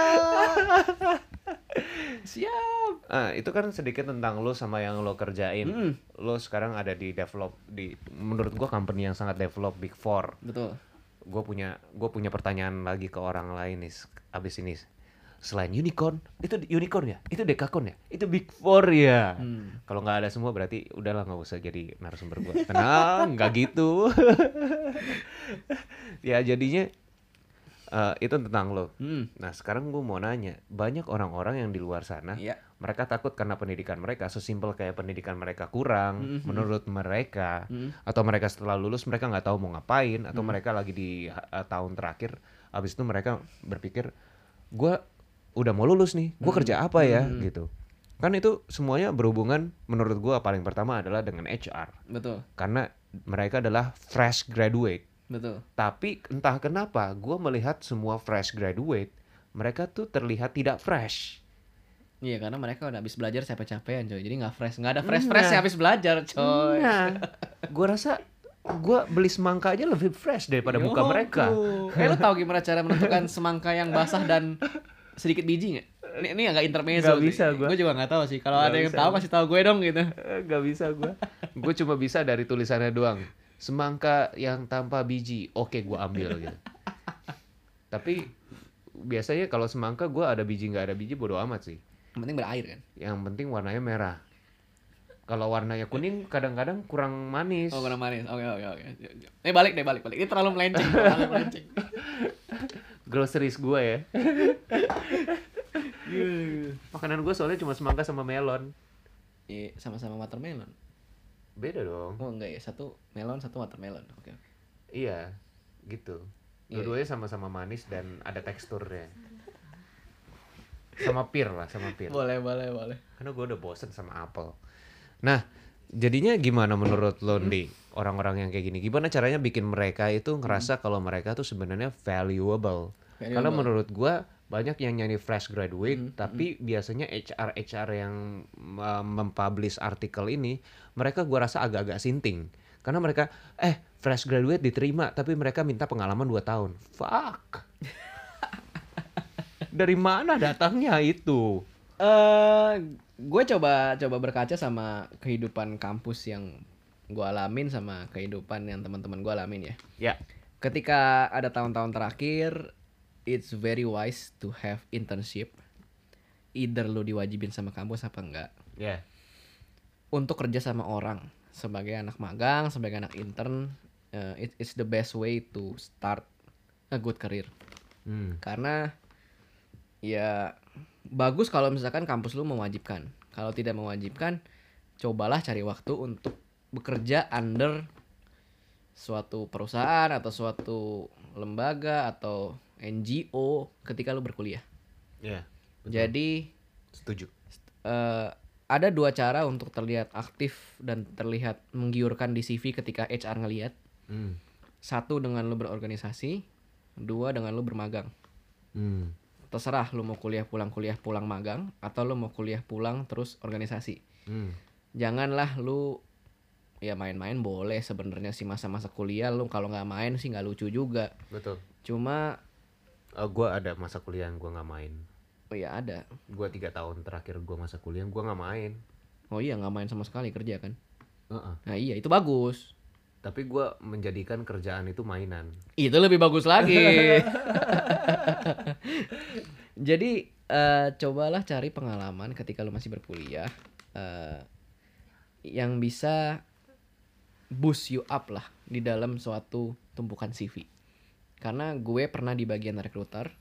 Siap. Ah, itu kan sedikit tentang lo sama yang lo kerjain. Mm. Lo sekarang ada di develop di menurut gua company yang sangat develop Big Four. Betul. Gue punya gue punya pertanyaan lagi ke orang lain nih abis ini. Selain unicorn itu unicorn ya? Itu dekakorn ya? Itu big four ya? Hmm. kalau nggak ada semua berarti udahlah nggak usah jadi narasumber gue tenang nggak gitu. Ya jadinya eh, itu tentang lo Hmm. nah sekarang gue mau nanya banyak orang-orang yang di luar sana Iya. mereka takut karena pendidikan mereka sesimpel kayak pendidikan mereka kurang Mhm. menurut mereka Hmm. atau mereka setelah lulus mereka nggak tahu mau ngapain atau mereka lagi di uh, tahun terakhir habis itu mereka berpikir gue udah mau lulus nih gue kerja apa ya Hmm. gitu kan itu semuanya berhubungan menurut gue paling pertama adalah dengan HR Betul. karena mereka adalah fresh graduate Betul. tapi entah kenapa gue melihat semua fresh graduate mereka tuh terlihat tidak fresh Iya karena mereka udah habis belajar capek-capean coy Jadi nggak fresh Nggak ada fresh-fresh Nah. habis belajar coy Nah, gue rasa gue beli semangka aja lebih fresh daripada muka Yongku. mereka. Eh lu tahu gimana cara menentukan semangka yang basah dan sedikit biji nggak? Ini, ini agak intermezzo Nggak bisa gua. Gue juga nggak tahu sih. Kalau ada yang tahu kasih tahu gue dong gitu. Eh, Gak bisa gue. gue cuma bisa dari tulisannya doang. Semangka yang tanpa biji, oke gue ambil gitu. Tapi biasanya kalau semangka gue ada biji nggak ada biji bodo amat sih. Yang penting berair kan. Yang penting warnanya merah. Kalau warnanya kuning kadang-kadang kurang manis. Oh kurang manis. Oke oke oke. Eh balik deh balik balik. Ini terlalu melenceng. terlalu melenceng. Groceries gue ya. Makanan gue soalnya cuma semangka sama melon. Iya sama-sama watermelon. Beda dong. Oh enggak ya satu melon satu watermelon. Oke oke. Iya, gitu. Iya, Dua-duanya sama-sama manis dan ada teksturnya. Sama pir lah, sama pir. Boleh boleh boleh. Karena gue udah bosen sama apel. Nah, jadinya gimana menurut lo, Ndi? Orang-orang yang kayak gini, gimana caranya bikin mereka itu ngerasa kalau mereka tuh sebenarnya valuable? Karena Valuable. menurut gua banyak yang nyanyi fresh graduate, tapi biasanya HR HR yang uh, mempublish artikel ini, mereka gua rasa agak-agak sinting. Karena mereka eh fresh graduate diterima, tapi mereka minta pengalaman 2 tahun. Fuck. Dari mana datangnya itu? eh gue coba coba berkaca sama kehidupan kampus yang gue alamin sama kehidupan yang teman-teman gue alamin ya. Ya. Ketika ada tahun-tahun terakhir, it's very wise to have internship. Either lu diwajibin sama kampus apa enggak. Ya. Untuk kerja sama orang sebagai anak magang, sebagai anak intern, eh, it- it's the best way to start a good career. Hmm. Karena ya bagus kalau misalkan kampus lu mewajibkan. Kalau tidak mewajibkan, cobalah cari waktu untuk bekerja under suatu perusahaan atau suatu lembaga atau NGO ketika lu berkuliah. Ya. betul. Jadi setuju. eh, ada dua cara untuk terlihat aktif dan terlihat menggiurkan di CV ketika HR ngelihat. Hmm. Satu dengan lu berorganisasi, dua dengan lu bermagang. Hmm. terserah lu mau kuliah pulang kuliah pulang magang atau lu mau kuliah pulang terus organisasi Hmm. janganlah lu ya main-main boleh sebenarnya sih masa-masa kuliah lu kalau nggak main sih nggak lucu juga Betul. cuma Uh, gue ada masa kuliah yang gue nggak main. oh ya ada Gue tiga tahun terakhir gue masa kuliah gue nggak main. oh iya nggak main sama sekali kerja kan Heeh. nah iya itu bagus Tapi gue menjadikan kerjaan itu mainan. Itu lebih bagus lagi. Jadi eh, cobalah cari pengalaman ketika lu masih berkuliah eh, yang bisa boost you up lah di dalam suatu tumpukan CV. Karena gue pernah di bagian recruiter.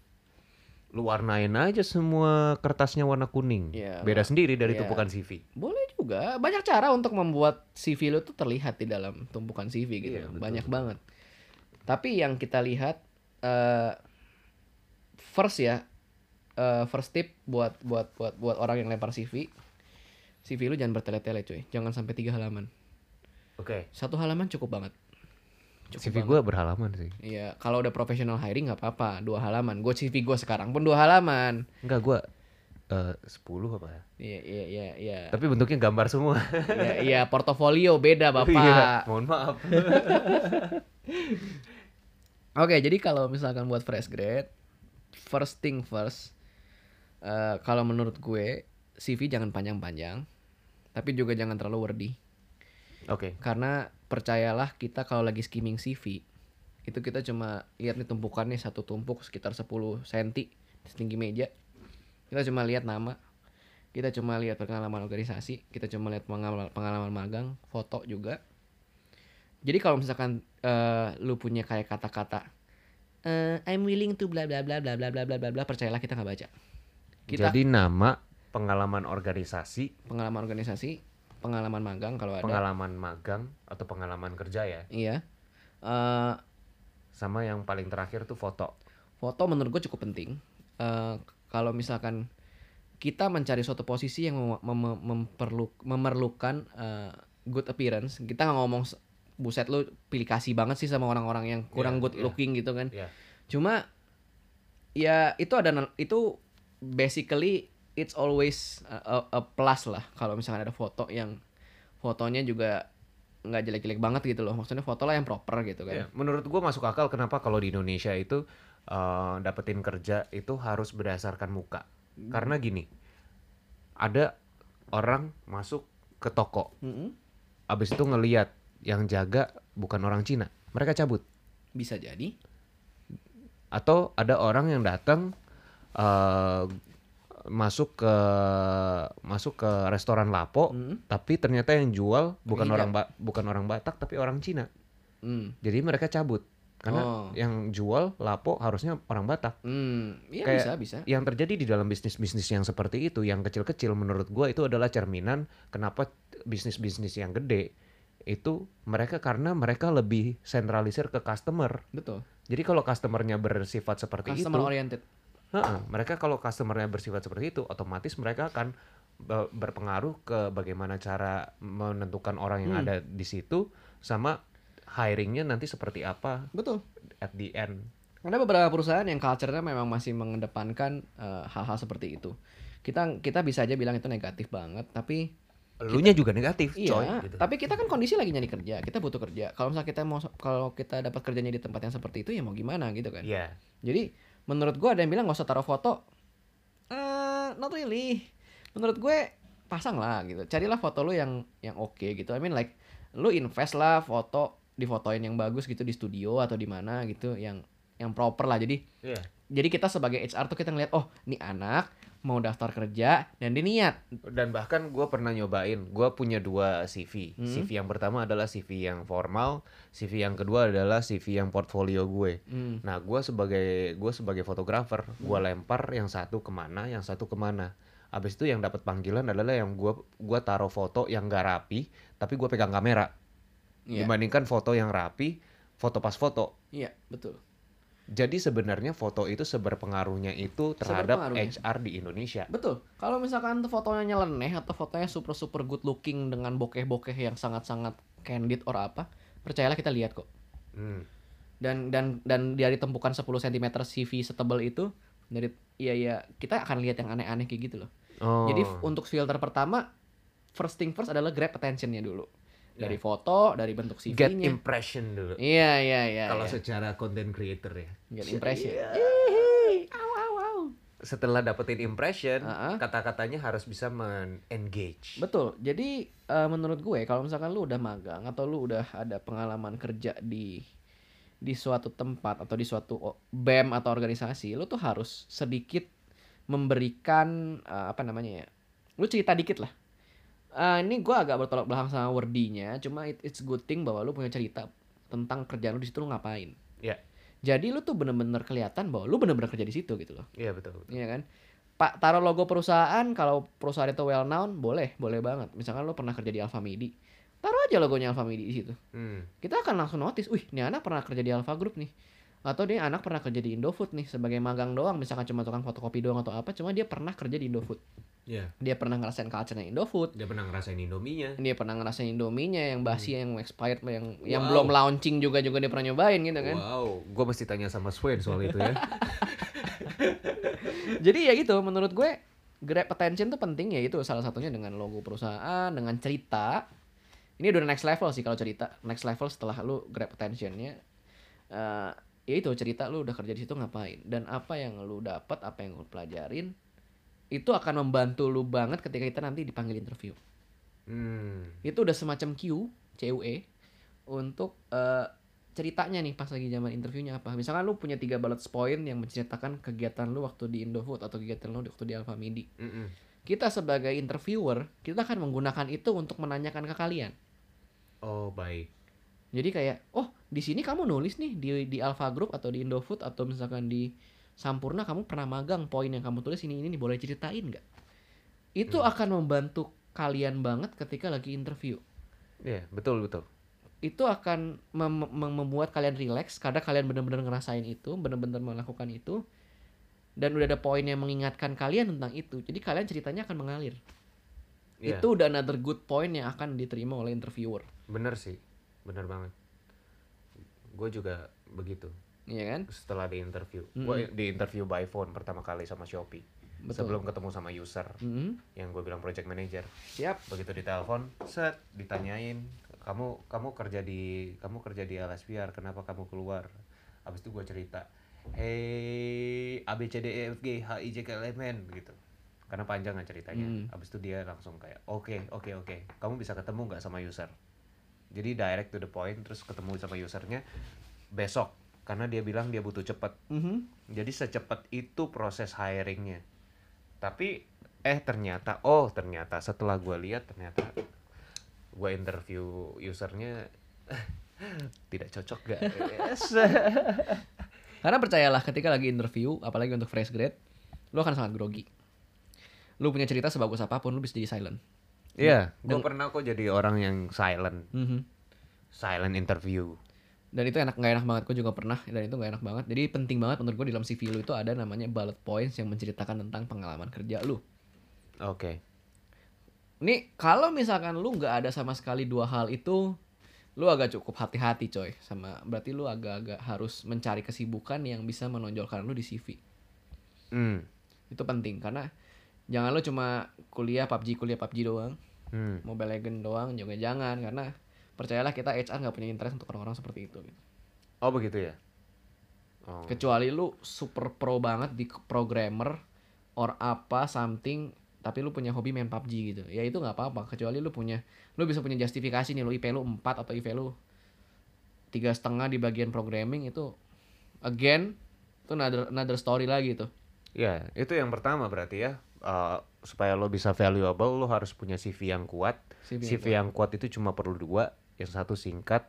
Lu warnain aja semua kertasnya warna kuning. Iya, Beda sendiri dari Iya. tumpukan CV. Boleh juga, banyak cara untuk membuat CV lu tuh terlihat di dalam tumpukan CV gitu. Iya, betul. banyak banget. Tapi yang kita lihat eh first ya, eh, first tip buat buat buat buat orang yang lempar CV. CV lu jangan bertele-tele cuy. Jangan sampai tiga halaman. Oke. Satu halaman cukup banget. Cukup CV gue berhalaman sih. Iya, kalau udah professional hiring nggak apa-apa, dua halaman. Gue CV gue sekarang pun dua halaman. Enggak gue eh 10 apa ya? Iya, iya, iya, iya. Tapi bentuknya gambar semua. Iya, iya, portofolio beda, Bapak. Iya, mohon maaf. Oke, jadi kalau misalkan buat fresh grade, first thing first, eh, kalau menurut gue CV jangan panjang-panjang, tapi juga jangan terlalu wordy. Oke. Karena percayalah kita kalau lagi skimming CV, itu kita cuma lihat nih tumpukannya satu tumpuk sekitar 10 cm setinggi meja. Kita cuma lihat nama, kita cuma lihat pengalaman organisasi, kita cuma lihat pengalaman, pengalaman magang, foto juga. Jadi kalau misalkan eh, lu punya kayak kata-kata eh, I'm willing to bla bla bla bla bla bla bla bla bla percayalah kita nggak baca. Kita Jadi nama, pengalaman organisasi, pengalaman organisasi, pengalaman magang kalau ada. pengalaman magang atau pengalaman kerja ya. Iya. Eh, Sama yang paling terakhir tuh foto. foto menurut gue cukup penting. Eh, kalau misalkan kita mencari suatu posisi yang mem- mem- memperlu- memerlukan eh, good appearance, kita nggak ngomong buset lu pilih kasih banget sih sama orang-orang yang kurang Iya, good iya. looking gitu kan. Iya. Cuma ya itu ada itu basically it's always a, a- a plus lah kalau misalkan ada foto yang fotonya juga nggak jelek-jelek banget gitu loh. Maksudnya foto lah yang proper gitu kan. Iya, Menurut gua masuk akal kenapa kalau di Indonesia itu eh, dapetin kerja itu harus berdasarkan muka. Karena gini, ada orang masuk ke toko, Mm-mm. abis itu ngeliat yang jaga bukan orang Cina, mereka cabut. Bisa jadi. Atau ada orang yang datang eh, masuk ke masuk ke restoran Lapo, Mm. tapi ternyata yang jual bukan orang ba- bukan orang Batak tapi orang Cina. Hmm. Jadi mereka cabut karena Oh. yang jual Lapo harusnya orang Batak. Hmm, iya Kayak- bisa bisa. Yang terjadi di dalam bisnis-bisnis yang seperti itu, yang kecil-kecil menurut gua itu adalah cerminan kenapa bisnis-bisnis yang gede itu mereka karena mereka lebih sentralisir ke customer. Betul. Jadi kalau customernya bersifat seperti Customer itu, oriented. Heeh, mereka kalau customernya bersifat seperti itu, otomatis mereka akan be- berpengaruh ke bagaimana cara menentukan orang yang Hmm. ada di situ, sama hiringnya nanti seperti apa Betul. at the end. Ada beberapa perusahaan yang culture-nya memang masih mengedepankan eh, hal-hal seperti itu. Kita kita bisa aja bilang itu negatif banget, tapi Elunya juga negatif, iya, coy. gitu. tapi kita kan kondisi lagi nyari kerja, kita butuh kerja. Kalau misalnya kita mau kalau kita dapat kerjanya di tempat yang seperti itu ya mau gimana gitu kan. Iya. Jadi menurut gua ada yang bilang nggak usah taruh foto. Eh, not really. Menurut gue pasang lah gitu. Carilah foto lu yang yang oke gitu. I mean like lu invest lah foto difotoin yang bagus gitu di studio atau di mana gitu yang yang proper lah. Jadi Iya. jadi kita sebagai HR tuh kita ngeliat oh nih anak mau daftar kerja dan dia niat. Dan bahkan gue pernah nyobain, gue punya dua CV. Hmm. CV yang pertama adalah CV yang formal, CV yang kedua adalah CV yang portfolio gue. Hmm. Nah, gue sebagai gue sebagai fotografer, gue lempar yang satu ke mana, yang satu ke mana. Abis itu yang dapat panggilan adalah yang gue gua taruh foto yang gak rapi, tapi gue pegang kamera. Iya. Dibandingkan foto yang rapi, foto pas foto. Iya, betul. Jadi sebenarnya foto itu seberpengaruhnya itu terhadap Seberpengaruhnya. HR di Indonesia. Betul. Kalau misalkan fotonya nyeleneh atau fotonya super super good looking dengan bokeh-bokeh yang sangat-sangat candid or apa, percayalah kita lihat kok. Hmm. Dan dan dan dari tempukan 10 cm CV setebal itu dari iya iya kita akan lihat yang aneh-aneh kayak gitu loh. Oh. Jadi untuk filter pertama first thing first adalah grab attentionnya dulu. Dari Ya. foto, dari bentuk get CV-nya. impression dulu. Iya iya iya. Kalau iya. secara content creator ya. get impression. Yeay, Au au au. setelah dapetin impression, Ah, ah. kata-katanya harus bisa men-engage. Betul. Jadi eh, menurut gue kalau misalkan lu udah magang atau lu udah ada pengalaman kerja di di suatu tempat atau di suatu BEM atau organisasi, lu tuh harus sedikit memberikan eh, apa namanya ya? Lu cerita dikit lah. Eh, ini gue agak bertolak belakang sama wordinya, cuma it- it's good thing bahwa lu punya cerita tentang kerjaan lu di situ lu ngapain. Iya. Jadi lu tuh bener-bener kelihatan bahwa lu bener-bener kerja di situ gitu loh. Iya betul. betul. Iya kan? Pak taruh logo perusahaan kalau perusahaan itu well known boleh, boleh banget. Misalkan lo pernah kerja di Alfamidi, taruh aja logonya Alfamidi di situ. Hmm. Kita akan langsung notice, wih, ini anak pernah kerja di Alfa Group nih. Atau dia anak pernah kerja di Indofood nih sebagai magang doang, misalkan cuma tukang fotokopi doang atau apa, cuma dia pernah kerja di Indofood. Iya. Dia pernah ngerasain culture-nya Indofood. Dia pernah ngerasain Indominya. Dia pernah ngerasain Indominya yang basi, yang expired, yang yang Wow. belum launching juga juga dia pernah nyobain gitu kan. Wow, gue mesti tanya sama Swain soal itu ya. Jadi ya gitu, menurut gue grab attention tuh penting ya itu salah satunya dengan logo perusahaan, dengan cerita. Ini udah next level sih kalau cerita. Next level setelah lu grab attentionnya, eh ya itu cerita lu udah kerja di situ ngapain dan apa yang lu dapat, apa yang lu pelajarin, itu akan membantu lu banget ketika kita nanti dipanggil interview. Hmm. Itu udah semacam Q, CUE untuk eh, ceritanya nih pas lagi zaman interviewnya apa. Misalkan lu punya tiga bullet point yang menceritakan kegiatan lu waktu di Indofood atau kegiatan lu waktu di Alfamidi. Mm-mm. Kita sebagai interviewer, kita akan menggunakan itu untuk menanyakan ke kalian. Oh baik. Jadi kayak, oh di sini kamu nulis nih di di Alpha Group atau di Indofood atau misalkan di Sampurna kamu pernah magang poin yang kamu tulis ini ini nih boleh ceritain nggak? Itu akan membantu kalian banget ketika lagi interview. Iya betul betul. itu akan mem- mem- membuat kalian relax karena kalian benar-benar ngerasain itu, benar-benar melakukan itu, dan udah ada poin yang mengingatkan kalian tentang itu. Jadi kalian ceritanya akan mengalir. Iya. Itu udah another good point yang akan diterima oleh interviewer, Bener sih, bener banget. Gue juga begitu. iya kan? Setelah di interview, Mm-mm. gue di interview by phone pertama kali sama Shopee. Betul. Sebelum ketemu sama user Mhm. yang gue bilang project manager. Siap. Begitu ditelepon, set ditanyain, kamu kamu kerja di kamu kerja di LSPR, kenapa kamu keluar? Habis itu gue cerita, hey A B C D E F G H I J K L M N gitu. Karena panjang kan ceritanya. Hmm. Habis itu dia langsung kayak, oke oke oke, kamu bisa ketemu nggak sama user? Jadi direct to the point, terus ketemu sama usernya besok, karena dia bilang dia butuh cepet. Mhm. Jadi secepat itu proses hiringnya. Tapi eh ternyata oh ternyata setelah gue lihat ternyata gue interview usernya tidak cocok guys. Karena percayalah ketika lagi interview, apalagi untuk fresh grade, lu akan sangat grogi. Lu punya cerita sebagus apa pun, lu bisa jadi silent. Iya, gue Dan- pernah kok jadi orang yang silent, Mhm. silent interview. dan itu enak nggak enak banget gue juga pernah dan itu nggak enak banget jadi penting banget menurut gue di dalam CV lu itu ada namanya bullet points yang menceritakan tentang pengalaman kerja lu Oke. nih kalau misalkan lu nggak ada sama sekali dua hal itu lu agak cukup hati-hati coy sama berarti lu agak-agak harus mencari kesibukan yang bisa menonjolkan lu di CV Hmm. itu penting karena jangan lu cuma kuliah PUBG kuliah PUBG doang Hmm. Mobile Legend doang juga jangan karena percayalah kita HR nggak punya interest untuk orang-orang seperti itu gitu. Oh begitu ya. Oh. kecuali lu super pro banget di programmer or apa something tapi lu punya hobi main PUBG gitu ya itu nggak apa-apa kecuali lu punya lu bisa punya justifikasi nih lu IP lu 4 atau IP lu tiga setengah di bagian programming itu again itu another, another story lagi tuh Ya, itu yang pertama berarti ya. Eh, supaya lo bisa valuable, lo harus punya CV yang kuat. CV yang CV yang kuat itu cuma perlu dua. Yang satu singkat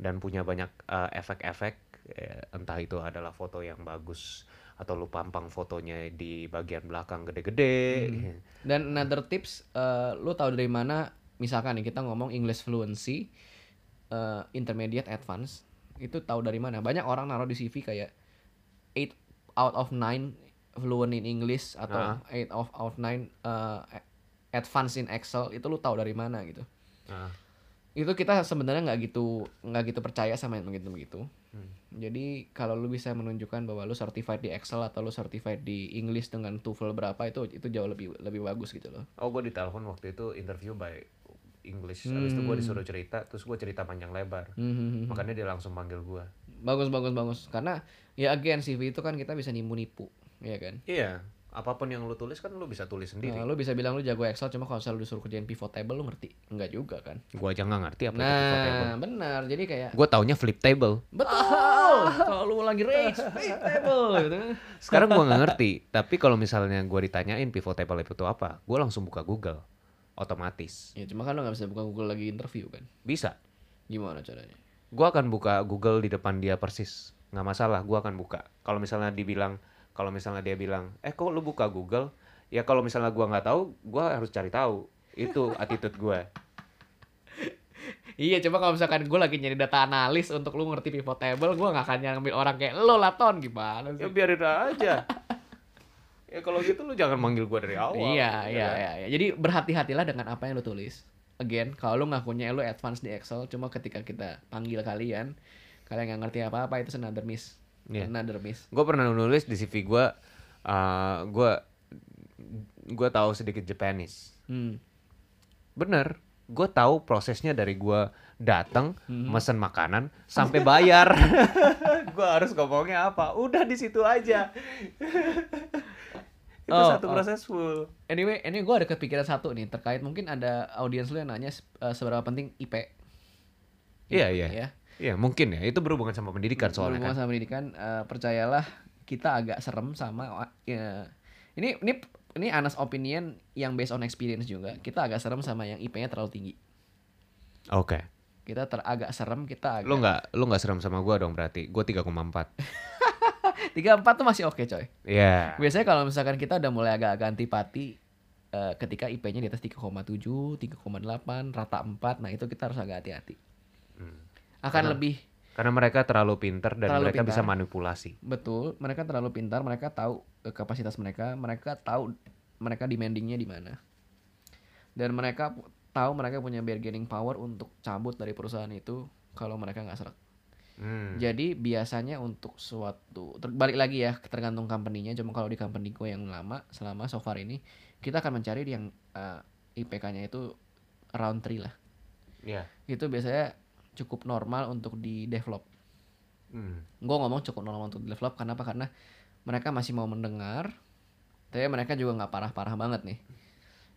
dan punya banyak eh, efek-efek. Eh, entah itu adalah foto yang bagus atau lu pampang fotonya di bagian belakang gede-gede. dan another tips eh, lu tahu dari mana misalkan nih kita ngomong English fluency eh, intermediate advance itu tahu dari mana banyak orang naruh di CV kayak 8 out of 9 fluent in English atau 8 out of 9 eh, advance in Excel itu lu tahu dari mana gitu Nah, itu kita sebenarnya nggak gitu nggak gitu percaya sama yang begitu begitu Hmm. jadi kalau lu bisa menunjukkan bahwa lu certified di Excel atau lu certified di English dengan TOEFL berapa itu itu jauh lebih lebih bagus gitu loh oh gue ditelepon waktu itu interview by English. Habis itu gue Hmm. disuruh cerita, terus gue cerita panjang lebar. Hmm, Makanya dia langsung panggil gue. bagus bagus bagus karena ya again CV itu kan kita bisa nipu nipu ya kan Iya, apa pun yang lu tulis kan lu bisa tulis sendiri Nah, lu bisa bilang lu jago Excel cuma kalau misalnya lu disuruh kerjain pivot table lu ngerti? Enggak juga kan. gua aja nggak ngerti apa itu pivot table Nah, benar. Jadi kayak gua taunya flip table betul. Kalau lu lagi rage, pivot table gitu. sekarang gua nggak ngerti tapi kalau misalnya gua ditanyain pivot table itu apa gua langsung buka Google otomatis Ya cuma kan lu nggak bisa buka Google lagi interview kan. bisa Gimana caranya? gua akan buka Google di depan dia persis nggak masalah gua akan buka kalau misalnya dibilang kalau misalnya dia bilang eh kok lu buka Google ya kalau misalnya gua nggak tahu gua harus cari tahu itu attitude gua Iya, coba kalau misalkan gue lagi nyari data analis untuk lu ngerti pivot table, gue gak akan ngambil orang kayak lo lah ton gimana ya sih? biarin aja ya kalau gitu lu jangan manggil gua dari awal Iya, ya iya, kan? iya, iya. Jadi berhati-hatilah dengan apa yang lu tulis. Again, kalau lu ngakunya lu advance di Excel, cuma ketika kita panggil kalian, kalian nggak ngerti apa-apa itu another miss. Iya. Another miss. gue pernah nulis di CV gue uh, gue gue tahu sedikit Japanese Hmm. bener gue tahu prosesnya dari gue datang Hmm. mesen makanan sampai bayar gue harus ngomongnya apa udah di situ aja itu Oh, satu oh. proses full Anyway, ini gue ada kepikiran satu nih terkait mungkin ada audiens lu yang nanya eh, seberapa penting IP. iya iya Ya. Iya mungkin ya itu berhubungan sama pendidikan soalnya Berhubungan kan sama pendidikan, eh, percayalah kita agak serem sama ya, ini ini ini honest opinion yang based on experience juga. Kita agak serem sama yang IP-nya terlalu tinggi. oke Kita ter agak serem, kita agak lu nggak lu nggak serem sama gue dong berarti gue 3,4 34 tuh masih oke coy. Iya Biasanya kalau misalkan kita udah mulai agak-agak antipati eh, ketika IP-nya di atas 3,7, 3,8, rata 4, nah itu kita harus agak hati-hati. Hmm. Akan Karena- lebih karena mereka terlalu pinter dan Terlalu mereka pintar. bisa manipulasi betul, mereka terlalu pintar, mereka tahu eh, kapasitas mereka, mereka tahu mereka demandingnya di mana. Dan mereka tahu mereka punya bargaining power untuk cabut dari perusahaan itu kalau mereka nggak serak. Hmm. Jadi biasanya untuk suatu ter- balik lagi ya tergantung company-nya. Cuma kalau di company gue yang lama selama so far ini kita akan mencari yang eh, IPK-nya itu around 3 lah. Iya. Itu biasanya cukup normal untuk di develop. Hmm. Gue ngomong cukup normal untuk di develop kenapa? Karena mereka masih mau mendengar, tapi mereka juga nggak parah-parah banget nih.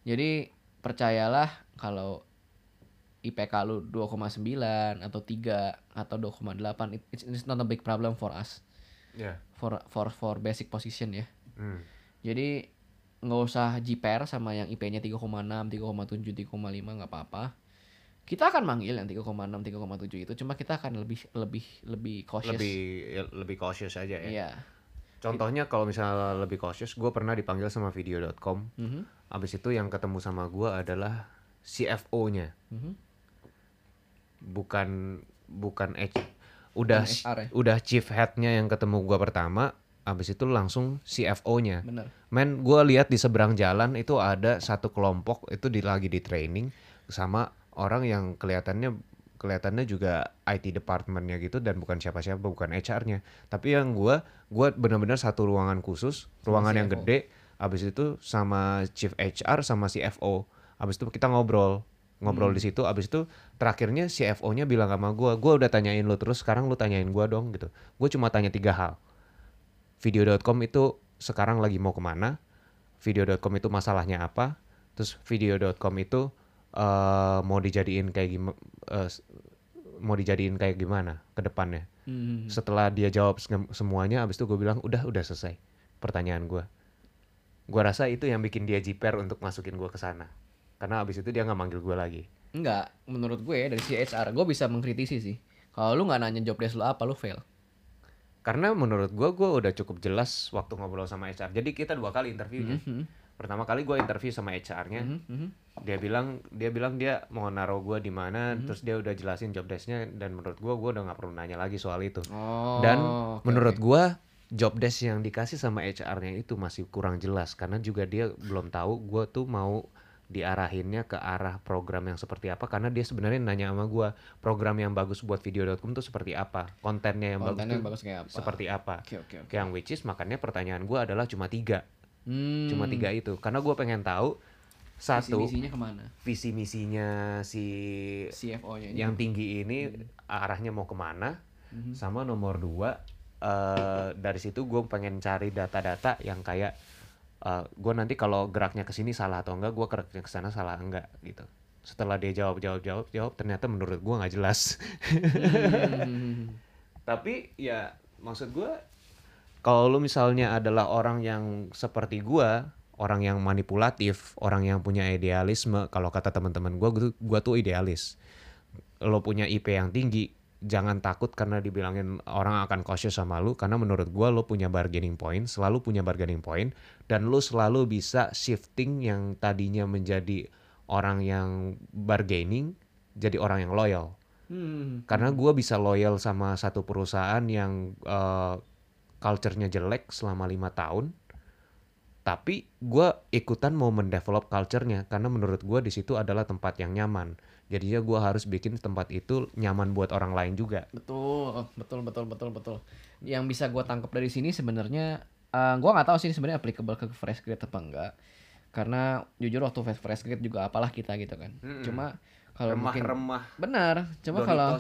Jadi percayalah kalau IPK lu 2,9 atau 3 atau 2,8 it- it's, it's not a big problem for us Iya. for for for basic position ya. Hmm. Jadi nggak usah jiper sama yang IP-nya 3,6, 3,7, 3,5 nggak apa-apa. Kita akan manggil yang 3,6, 3,7 itu, cuma kita akan lebih lebih lebih cautious. lebih ya, lebih cautious aja ya. Iya. Contohnya kalau misalnya lebih cautious, gue pernah dipanggil sama video.com. Mhm, Abis itu yang ketemu sama gue adalah CFO-nya, mhm. bukan bukan H, udah HR ya? udah chief head-nya yang ketemu gue pertama. Abis itu langsung CFO-nya. Bener. Men, gue lihat di seberang jalan itu ada satu kelompok itu di lagi di training sama orang yang kelihatannya kelihatannya juga IT departmentnya gitu dan bukan siapa-siapa bukan HR-nya. Tapi yang gue gue benar-benar satu ruangan khusus, ruangan yang CFO. gede. Abis itu sama chief HR sama CFO. Abis itu kita ngobrol ngobrol di situ. Abis itu terakhirnya CFO-nya bilang sama gue, gue udah tanyain lu terus, sekarang lu tanyain gue dong gitu. Gue cuma tanya tiga hal video.com itu sekarang lagi mau ke mana, video.com itu masalahnya apa, terus video.com itu eh, mau dijadiin kayak gimana, mau dijadiin kayak gimana ke depannya. Mhm. Setelah dia jawab sem- semuanya, abis itu gue bilang udah udah selesai pertanyaan gue. Gue rasa itu yang bikin dia jiper untuk masukin gue ke sana. Karena abis itu dia nggak manggil gue lagi. Enggak, menurut gue ya, dari si HR, gue bisa mengkritisi sih. Kalau lu nggak nanya job desk lu apa, lu fail. Karena menurut gue, gue udah cukup jelas waktu ngobrol sama HR. Jadi kita dua kali interviewnya. Mhm, Pertama kali gue interview sama HR-nya. mhm, mhm. dia bilang dia bilang dia mau naruh gue di mana terus dia udah jelasin job desk-nya dan menurut gue gue udah nggak perlu nanya lagi soal itu Oh, dan oke, menurut oke. gue job desk yang dikasih sama HR-nya itu masih kurang jelas karena juga dia belum tahu gue tuh mau diarahinnya ke arah program yang seperti apa karena dia sebenarnya nanya sama gue program yang bagus buat video.com tuh seperti apa kontennya yang kontennya yang bagus, bagus kayak apa? seperti apa Oke, oke, oke. yang which is makanya pertanyaan gue adalah cuma tiga Hmm, cuma tiga itu karena gue pengen tahu satu Visi-misinya ke mana? visi misinya si CFO-nya ini. yang tinggi ini arahnya mau ke mana Mhm. sama nomor dua eh dari situ gue pengen cari data-data yang kayak gue nanti kalau geraknya ke sini salah atau enggak gue geraknya ke sana salah enggak gitu setelah dia jawab jawab jawab jawab ternyata menurut gue nggak jelas Hmm. tapi ya maksud gue kalau lu misalnya adalah orang yang seperti gua orang yang manipulatif orang yang punya idealisme kalau kata teman-teman gua gua, tuh idealis lo punya IP yang tinggi jangan takut karena dibilangin orang akan cautious sama lu karena menurut gua lo punya bargaining point selalu punya bargaining point dan lu selalu bisa shifting yang tadinya menjadi orang yang bargaining jadi orang yang loyal Hmm. karena gua bisa loyal sama satu perusahaan yang eh, culture-nya jelek selama lima tahun tapi gua ikutan mau mendevelop culture-nya karena menurut gua di situ adalah tempat yang nyaman jadinya gua harus bikin tempat itu nyaman buat orang lain juga Betul, betul, betul, betul, betul. Yang bisa gue tangkap dari sini sebenarnya, eh gue nggak tahu sih ini sebenarnya applicable ke fresh grade apa enggak. Karena jujur waktu fresh fresh grade juga apalah kita gitu kan. Mm-mm. Cuma kalau mungkin remah benar, cuma kalau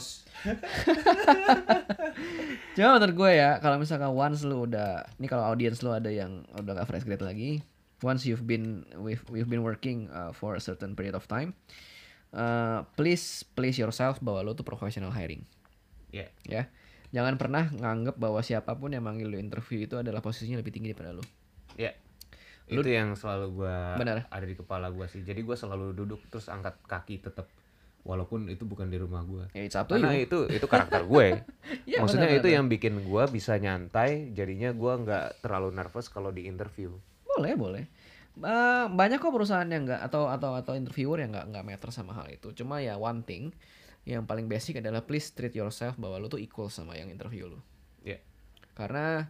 cuma menurut gue ya, kalau misalkan once lu udah, ini kalau audience lu ada yang udah gak fresh grade lagi, once you've been we've we've been working uh, for a certain period of time, uh, please please yourself bahwa lu tuh professional hiring. Iya. ya jangan pernah nganggep bahwa siapa pun yang manggil lu interview itu adalah posisinya lebih tinggi daripada lu Ya. Itu yang selalu gua Benar. ada di kepala gua sih. Jadi gua selalu duduk terus angkat kaki tetap walaupun itu bukan di rumah gua. ya it's up to Karena you itu itu karakter gue. Iya, Maksudnya benar, itu benar. yang bikin gua bisa nyantai, jadinya gua nggak terlalu nervous kalau di interview. boleh boleh Eh, banyak kok perusahaan yang nggak atau atau atau interviewer yang nggak nggak meter sama hal itu cuma ya one thing yang paling basic adalah please treat yourself bahwa lu tuh equal sama yang interview lu Ya. karena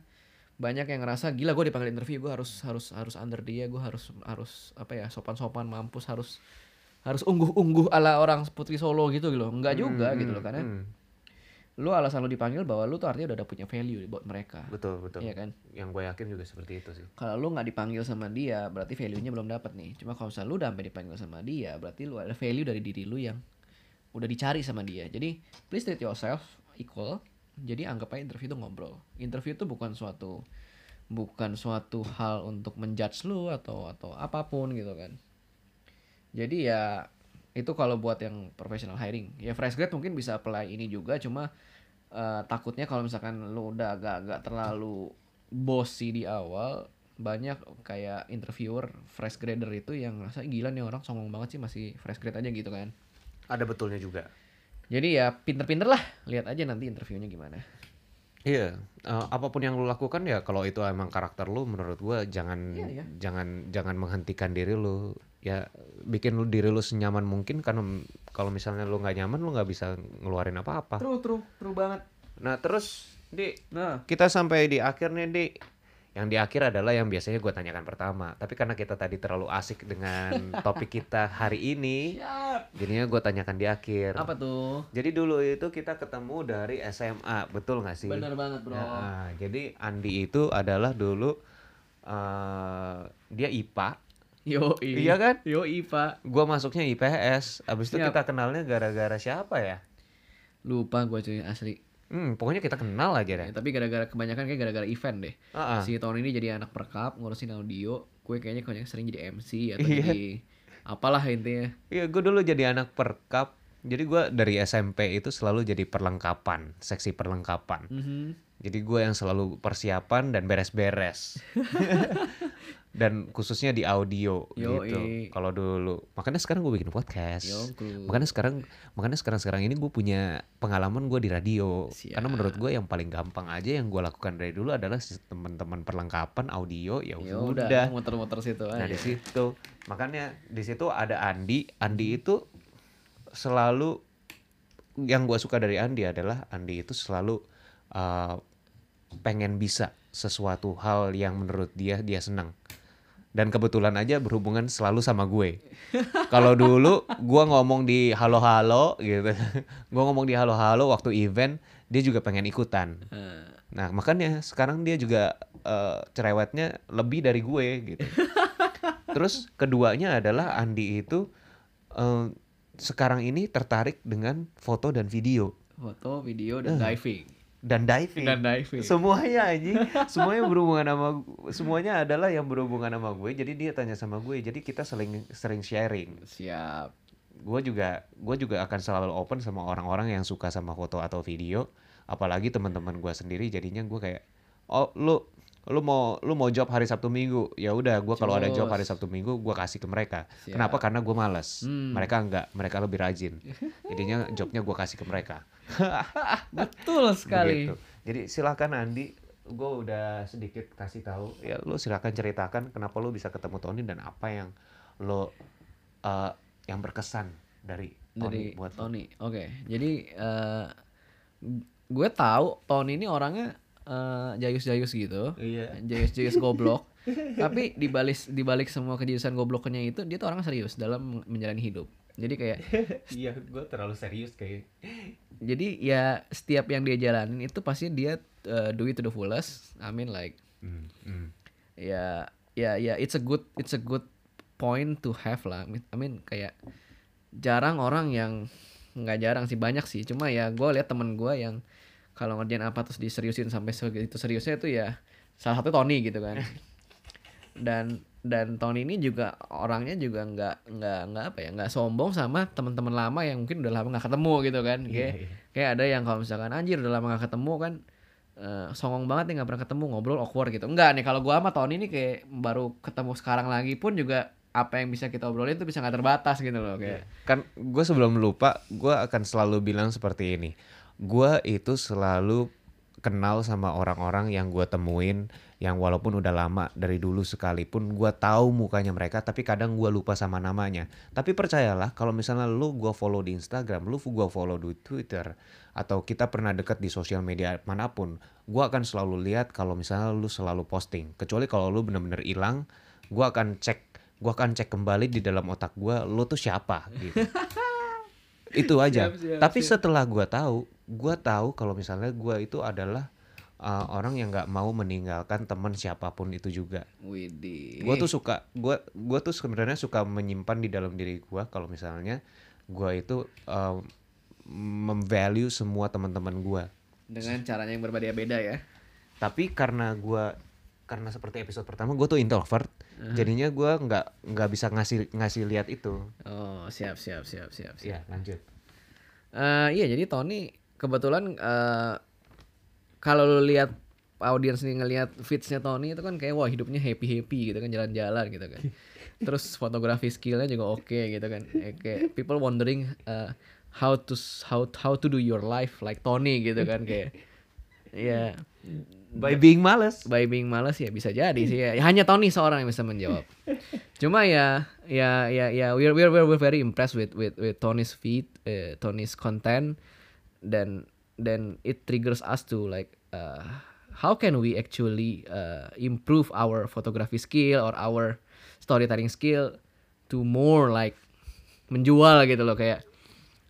banyak yang ngerasa gila gue dipanggil interview gue harus harus harus under dia gue harus harus apa ya sopan sopan mampus harus harus ungguh ungguh ala orang putri solo gitu loh. Nggak juga Hmm, gitu loh karena hmm. lu alasan lu dipanggil bahwa lu tuh artinya udah, udah punya value buat mereka. Betul betul. iya kan? Yang gue yakin juga seperti itu sih. kalau lu nggak dipanggil sama dia berarti value-nya belum dapat nih. Cuma kalau misalnya lu udah sampai dipanggil sama dia berarti lu ada value dari diri lu yang udah dicari sama dia. Jadi please treat yourself equal. Jadi anggap aja interview itu ngobrol. Interview itu bukan suatu bukan suatu hal untuk menjudge lu atau atau apa pun gitu kan jadi ya itu kalau buat yang professional hiring ya fresh grade mungkin bisa apply ini juga cuma eh, takutnya kalau misalkan lu udah agak-agak terlalu bossy di awal banyak kayak interviewer fresh grader itu yang ngerasa gila nih orang songong banget sih masih fresh grade aja gitu kan Ada betulnya juga. jadi ya pinter-pinter lah lihat aja nanti interviewnya gimana Iya, eh, apa pun yang lu lakukan ya kalau itu emang karakter lu menurut gua jangan Iya, iya. jangan jangan menghentikan diri lu. Ya bikin lu diri lu senyaman mungkin karena kalau misalnya lu nggak nyaman lu nggak bisa ngeluarin apa-apa. true true true banget Nah, terus di nah kita sampai di akhir nih, Di. Yang di akhir adalah yang biasanya gua tanyakan pertama. Tapi karena kita tadi terlalu asik dengan topik kita hari ini, siap jadinya gua tanyakan di akhir. apa tuh Jadi dulu itu kita ketemu dari SMA, betul nggak sih? bener banget bro Nah, jadi Andi itu adalah dulu eh dia IPA, yo Iya kan? yo pak gua masuknya IPS. Abis itu Siap. kita kenalnya gara-gara siapa ya? lupa gue cuy asli Hmm, pokoknya kita kenal aja Ya, deh. tapi gara-gara kebanyakan kayak gara-gara event deh Ah, ah. si tahun ini jadi anak perkap ngurusin audio gue kayaknya kayaknya sering jadi MC atau Iya. jadi apalah intinya Iya, gue dulu jadi anak perkap. Jadi gua dari SMP itu selalu jadi perlengkapan, seksi perlengkapan. Mhm. Jadi gue yang selalu persiapan dan beres-beres. dan khususnya di audio Yoi. gitu. Kalau dulu, makanya sekarang gue bikin podcast. Yongku. Makanya sekarang, makanya sekarang sekarang ini gue punya pengalaman gue di radio. Siap. Karena menurut gue yang paling gampang aja yang gue lakukan dari dulu adalah teman-teman perlengkapan audio. Ya ya udah. udah muter-muter situ Nah di situ, makanya di situ ada Andi. Andi itu selalu yang gue suka dari Andi adalah Andi itu selalu uh, pengen bisa sesuatu hal yang menurut dia dia senang. Dan kebetulan aja berhubungan selalu sama gue. Kalau dulu gue ngomong di halo-halo gitu, gue ngomong di halo-halo waktu event, dia juga pengen ikutan. Nah, Nah makanya sekarang dia juga eh, cerewetnya lebih dari gue gitu. Terus keduanya adalah Andi itu eh, sekarang ini tertarik dengan foto dan video. foto video dan diving dan diving. Dan diving. Semuanya anjing, semuanya berhubungan sama semuanya adalah yang berhubungan sama gue. Jadi dia tanya sama gue, jadi kita sering sering sharing. Siap. Gue juga gue juga akan selalu open sama orang-orang yang suka sama foto atau video, apalagi teman-teman gue sendiri. Jadinya gue kayak, oh lu lu mau lu mau job hari Sabtu Minggu ya udah gue kalau ada job hari Sabtu Minggu gue kasih ke mereka Siap. kenapa karena gue malas Hmm. mereka enggak mereka lebih rajin jadinya jobnya gue kasih ke mereka Betul sekali. Begitu. Jadi silakan Andi, gue udah sedikit kasih tahu. Ya lu silakan ceritakan kenapa lu bisa ketemu Tony dan apa yang lo eh, yang berkesan dari Tony Dari buat lo. Tony. Oke. Jadi eh, gue tahu Tony ini orangnya eh, jayus-jayus gitu. Iya. Jayus-jayus goblok. Tapi dibalik dibalik semua kejayasan gobloknya itu dia tuh orang serius dalam menjalani hidup. Jadi kayak Iya, gue terlalu serius kayak. jadi ya setiap yang dia jalanin itu pasti dia uh, do it to the fullest. I mean like Hmm, hmm. ya ya ya it's a good it's a good point to have lah. I mean- I mean kayak jarang orang yang nggak jarang sih banyak sih. Cuma ya gue lihat temen gue yang kalau ngerjain apa terus diseriusin sampai segitu seriusnya itu ya salah satu Tony gitu kan. Dan dan Tony ini juga orangnya juga nggak nggak nggak apa ya nggak sombong sama teman-teman lama yang mungkin udah lama nggak ketemu gitu kan Iya, kayak iya. kayak ada yang kalau misalkan anjir udah lama gak ketemu kan eh, songong banget nih nggak pernah ketemu ngobrol awkward gitu enggak nih kalau gua sama Tony ini kayak baru ketemu sekarang lagi pun juga apa yang bisa kita obrolin itu bisa nggak terbatas gitu loh kayak Kan gue sebelum lupa, gue akan selalu bilang seperti ini. Gue itu selalu kenal sama orang-orang yang gue temuin yang walaupun udah lama dari dulu sekalipun gue tahu mukanya mereka tapi kadang gue lupa sama namanya. Tapi percayalah kalau misalnya lu gue follow di Instagram lu gue follow di Twitter atau kita pernah dekat di sosial media mana pun gue akan selalu lihat kalau misalnya lu selalu posting. Kecuali kalau lu bener-bener hilang gue akan cek gue akan cek kembali di dalam otak gue lu tuh siapa gitu itu aja. Siap, siap, tapi siap. setelah gue tahu gue tahu kalau misalnya gue itu adalah uh, orang yang nggak mau meninggalkan teman siapa pun itu juga. Widih. Gue tuh suka gue gue tuh sebenarnya suka menyimpan di dalam diri gue kalau misalnya gue itu um, memvalue semua teman-teman gue dengan caranya yang berbeda-beda ya? Tapi karena gue karena seperti episode pertama gue tuh introvert. Jadinya gue nggak nggak bisa ngasih ngasih lihat itu. Oh siap siap siap siap siap. Ya lanjut. Eh, iya jadi Tony kebetulan eh kalau lu lihat audiens nih ngelihat feedsnya Tony itu kan kayak wah hidupnya happy happy gitu kan jalan-jalan gitu kan. Terus fotografi skillnya juga oke gitu kan. Eh, kayak people wondering eh, how to how how to do your life like Tony gitu kan kayak ya by being males. By being males ya bisa jadi sih ya. hanya Tony seorang yang bisa menjawab. Cuma ya ya ya ya we're we're we're, we're very impressed with with with Tony's feed eh, Tony's content. Dan dan it triggers us to like uh, how can we actually uh, improve our photography skill or our storytelling skill to more like menjual gitu loh kayak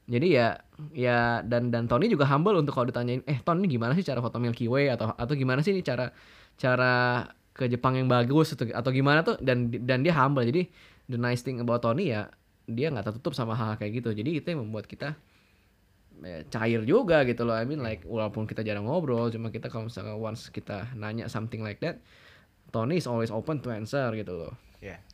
jadi ya ya dan dan Tony juga humble untuk kalau ditanyain eh Tony gimana sih cara foto Milky Way? Atau atau gimana sih ini cara cara ke Jepang yang bagus? Atau atau gimana tuh? Dan dan dia humble. Jadi the nice thing about Tony ya dia nggak tertutup sama hal, -hal kayak gitu. Jadi itu yang membuat kita eh, cair juga gitu loh. I mean like walaupun kita jarang ngobrol cuma kita kalau misalnya once kita nanya something like that Tony is always open to answer gitu loh.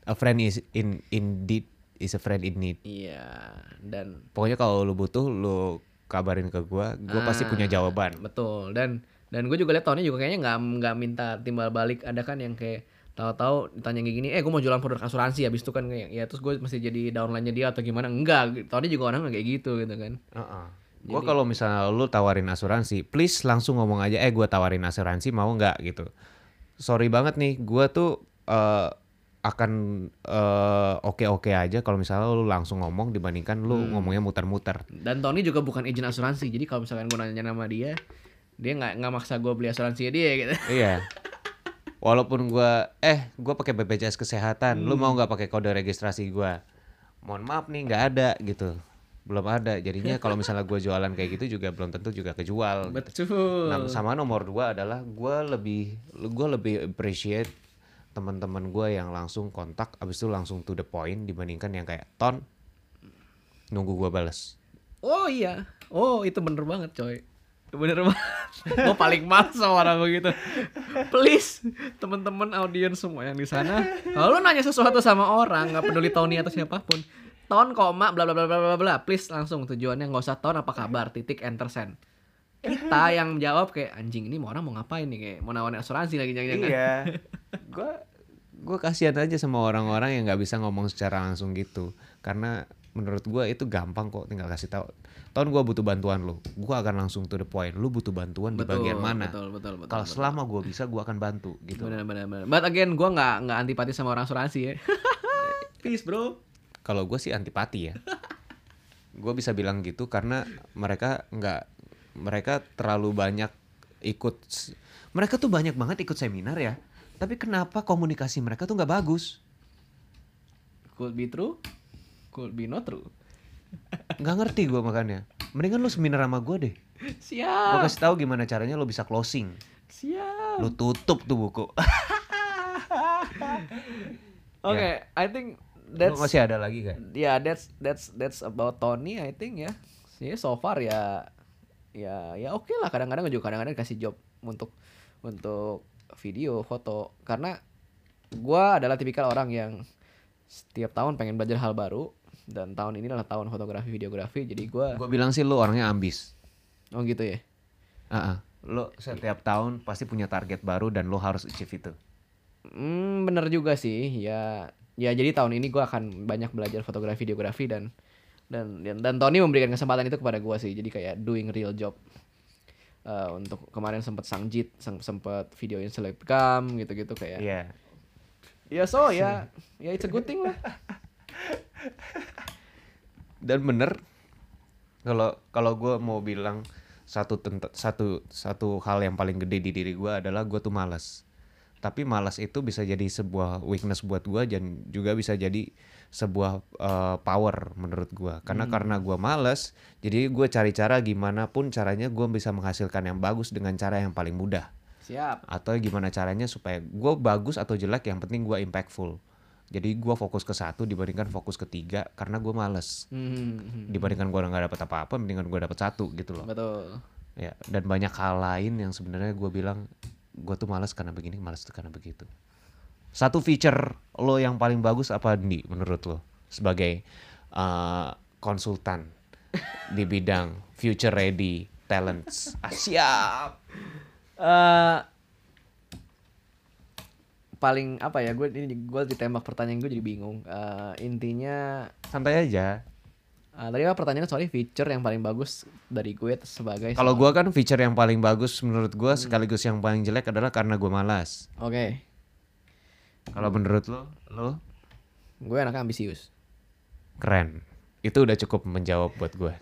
A friend is in indeed is a friend in need iya dan pokoknya kalau lu butuh lu kabarin ke gua gua pasti punya Ah, jawaban Betul. Dan dan gue juga lihat Tony juga kayaknya nggak nggak minta timbal balik. Ada kan yang kayak tahu-tahu ditanya kayak gini, eh gue mau jualan produk asuransi habis itu kan kayak ya terus gue mesti jadi downline-nya dia atau gimana? Enggak. Tony juga orang kayak gitu gitu kan. Gua kalau misalnya lu tawarin asuransi, please langsung ngomong aja, eh gua tawarin asuransi mau nggak gitu. Sorry banget nih, gua tuh eh, akan eh, oke-oke aja kalau misalnya lu langsung ngomong dibandingkan lu Hmm. ngomongnya muter-muter. Dan Tony juga bukan agent asuransi. Jadi kalau misalkan gue nanya nama dia, dia nggak nggak maksa gue beli asuransi dia gitu. iya. Walaupun gua eh gua pakai BPJS kesehatan, lu Hmm. mau nggak pakai kode registrasi gua? Mohon maaf nih nggak ada gitu. Belum ada. Jadinya kalau misalnya gua jualan kayak gitu juga belum tentu juga kejual. gitu. Betul. Nah, sama nomor dua adalah gue lebih gue lebih appreciate teman-teman gue yang langsung kontak abis itu langsung to the point dibandingkan yang kayak ton nunggu gue balas. Oh iya. Oh itu bener banget coy. bener banget gue paling males sama orang begitu please temen-temen audiens semua yang di sana kalau lu nanya sesuatu sama orang nggak peduli Tony atau siapa pun ton koma bla bla bla bla bla bla please langsung tujuannya nggak usah ton apa kabar titik enter send kita yang jawab kayak anjing ini mau orang mau ngapain nih kayak mau nawarin asuransi lagi jangan-jangan Iya. Gue gue kasihan aja sama orang-orang yang nggak bisa ngomong secara langsung gitu. Karena menurut gue itu gampang kok tinggal kasih tahu. Tahun gue butuh bantuan lo, gue akan langsung to the point. Lu butuh bantuan di bagian mana? betul betul betul Kalau betul. selama gue bisa, gue akan bantu gitu. bener bener bener but again gue nggak nggak antipati sama orang asuransi ya peace bro Kalau gue sih antipati ya. gue bisa bilang gitu karena mereka nggak, mereka terlalu banyak ikut. Mereka tuh banyak banget ikut seminar ya. Tapi kenapa komunikasi mereka tuh nggak bagus? could be true could be not true. Nggak ngerti gue makanya mendingan lu seminar sama gue deh. Gue siap kasih tahu gimana caranya lu bisa closing. Siap. Lu tutup tuh buku. Oke, I think lu that's masih ada lagi kan? Yeah that's that's that's about Tony I think ya. Sih so far ya ya ya oke lah. Kadang-kadang juga kadang-kadang kasih job untuk untuk video foto karena gua adalah tipikal orang yang setiap tahun pengen belajar hal baru dan tahun ini adalah tahun fotografi videografi jadi gua gue bilang sih lu orangnya ambis oh gitu ya Ah, ah. lu setiap tahun pasti punya target baru dan lu harus achieve itu Hmm, bener juga sih. Ya, ya jadi tahun ini gua akan banyak belajar fotografi, videografi dan dan dan, dan Tony memberikan kesempatan itu kepada gua sih. Jadi kayak doing real job. Eh, untuk kemarin sempat sangjit, sem- sempat videoin selebgram gitu-gitu kayak. iya Ya so ya, ya it's a good thing lah. dan bener kalau kalau gue mau bilang satu satu satu hal yang paling gede di diri gue adalah gue tuh malas tapi malas itu bisa jadi sebuah weakness buat gue dan juga bisa jadi sebuah eh, power menurut gue karena karena gue malas jadi gue cari cara gimana pun caranya gue bisa menghasilkan yang bagus dengan cara yang paling mudah. Siap. atau gimana caranya supaya gue bagus atau jelek yang penting gue impactful. Jadi gue fokus ke satu dibandingkan fokus ke tiga karena gue males. Hmm, dibandingkan gue nggak dapet apa-apa mendingan gue dapet satu gitu loh. Betul. ya dan banyak hal lain yang sebenarnya gue bilang gue tuh malas karena begini malas tuh karena begitu satu feature lo yang paling bagus apa nih menurut lo? Sebagai uh, konsultan di bidang future ready talents. Ah, siap. Eh paling apa ya gue ini gue ditembak pertanyaan gue jadi bingung. Eh, intinya santai aja. Ah, tadi apa pertanyaan? Sorry feature yang paling bagus dari gue sebagai kalau gue kan feature yang paling bagus menurut gue sekaligus yang paling jelek adalah karena gue malas. Oke, kalau menurut lo lo gue anaknya ambisius. Keren. Itu udah cukup menjawab buat gue.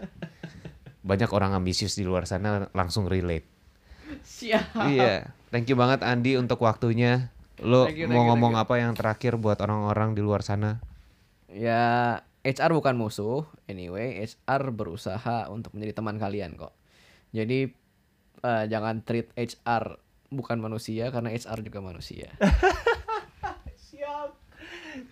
Banyak orang ambisius di luar sana langsung relate. Siap. iya. Thank you banget Andi untuk waktunya. Lo Thank you, thank mau you, ngomong thank apa yang terakhir buat orang-orang di luar sana? Ya, HR bukan musuh. Anyway, HR berusaha untuk menjadi teman kalian kok. Jadi eh, jangan treat HR bukan manusia karena HR juga manusia.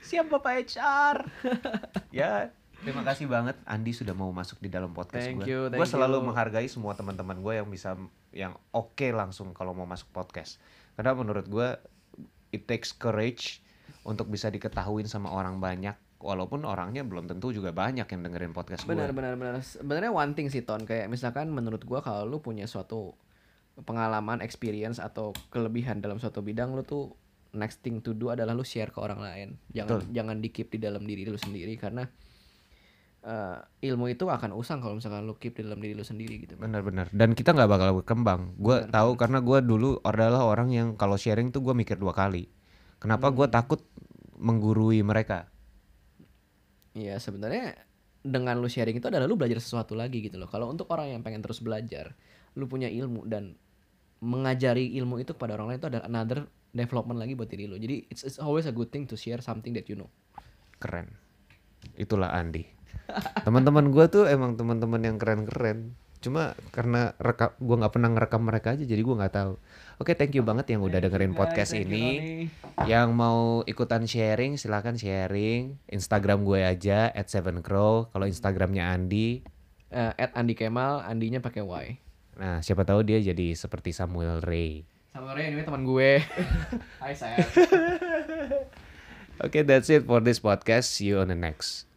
Siap. Bapak HR. ya, terima kasih banget Andi sudah mau masuk di dalam podcast Thank gue. you, Gue selalu you. menghargai semua teman-teman gue yang bisa yang oke langsung kalau mau masuk podcast. Karena menurut gue it takes courage untuk bisa diketahuin sama orang banyak walaupun orangnya belum tentu juga banyak yang dengerin podcast gue. Benar benar benar. Sebenarnya one thing sih Ton kayak misalkan menurut gua kalau lu punya suatu pengalaman, experience atau kelebihan dalam suatu bidang lu tuh next thing to do adalah lu share ke orang lain. Jangan Betul. jangan di keep di dalam diri lu sendiri karena eh, ilmu itu akan usang kalau misalkan lu keep di dalam diri lu sendiri gitu. Benar-benar. Dan kita nggak bakal berkembang. Gue tahu karena gue dulu adalah orang yang kalau sharing tuh gue mikir dua kali. Kenapa gue takut menggurui mereka? Iya sebenarnya dengan lu sharing itu adalah lu belajar sesuatu lagi gitu loh. Kalau untuk orang yang pengen terus belajar, lu punya ilmu dan mengajari ilmu itu kepada orang lain itu adalah another development lagi buat diri lu. Jadi it's, it's always a good thing to share something that you know. Keren. Itulah Andi. Teman-teman gue tuh emang teman-teman yang keren-keren. Cuma karena rekam gue nggak pernah ngerekam mereka aja jadi gue nggak tahu. Oke, thank you banget yang udah dengerin podcast ini. Yang mau ikutan sharing silahkan sharing Instagram gue aja at seven crow kalau Instagramnya Andi Eh, at Andi Kemal, Andinya pakai Y. Nah, siapa tahu dia jadi seperti Samuel Ray. Sama Ray ini teman gue. Hai sayang. Okay, that's it for this podcast. See you on the next.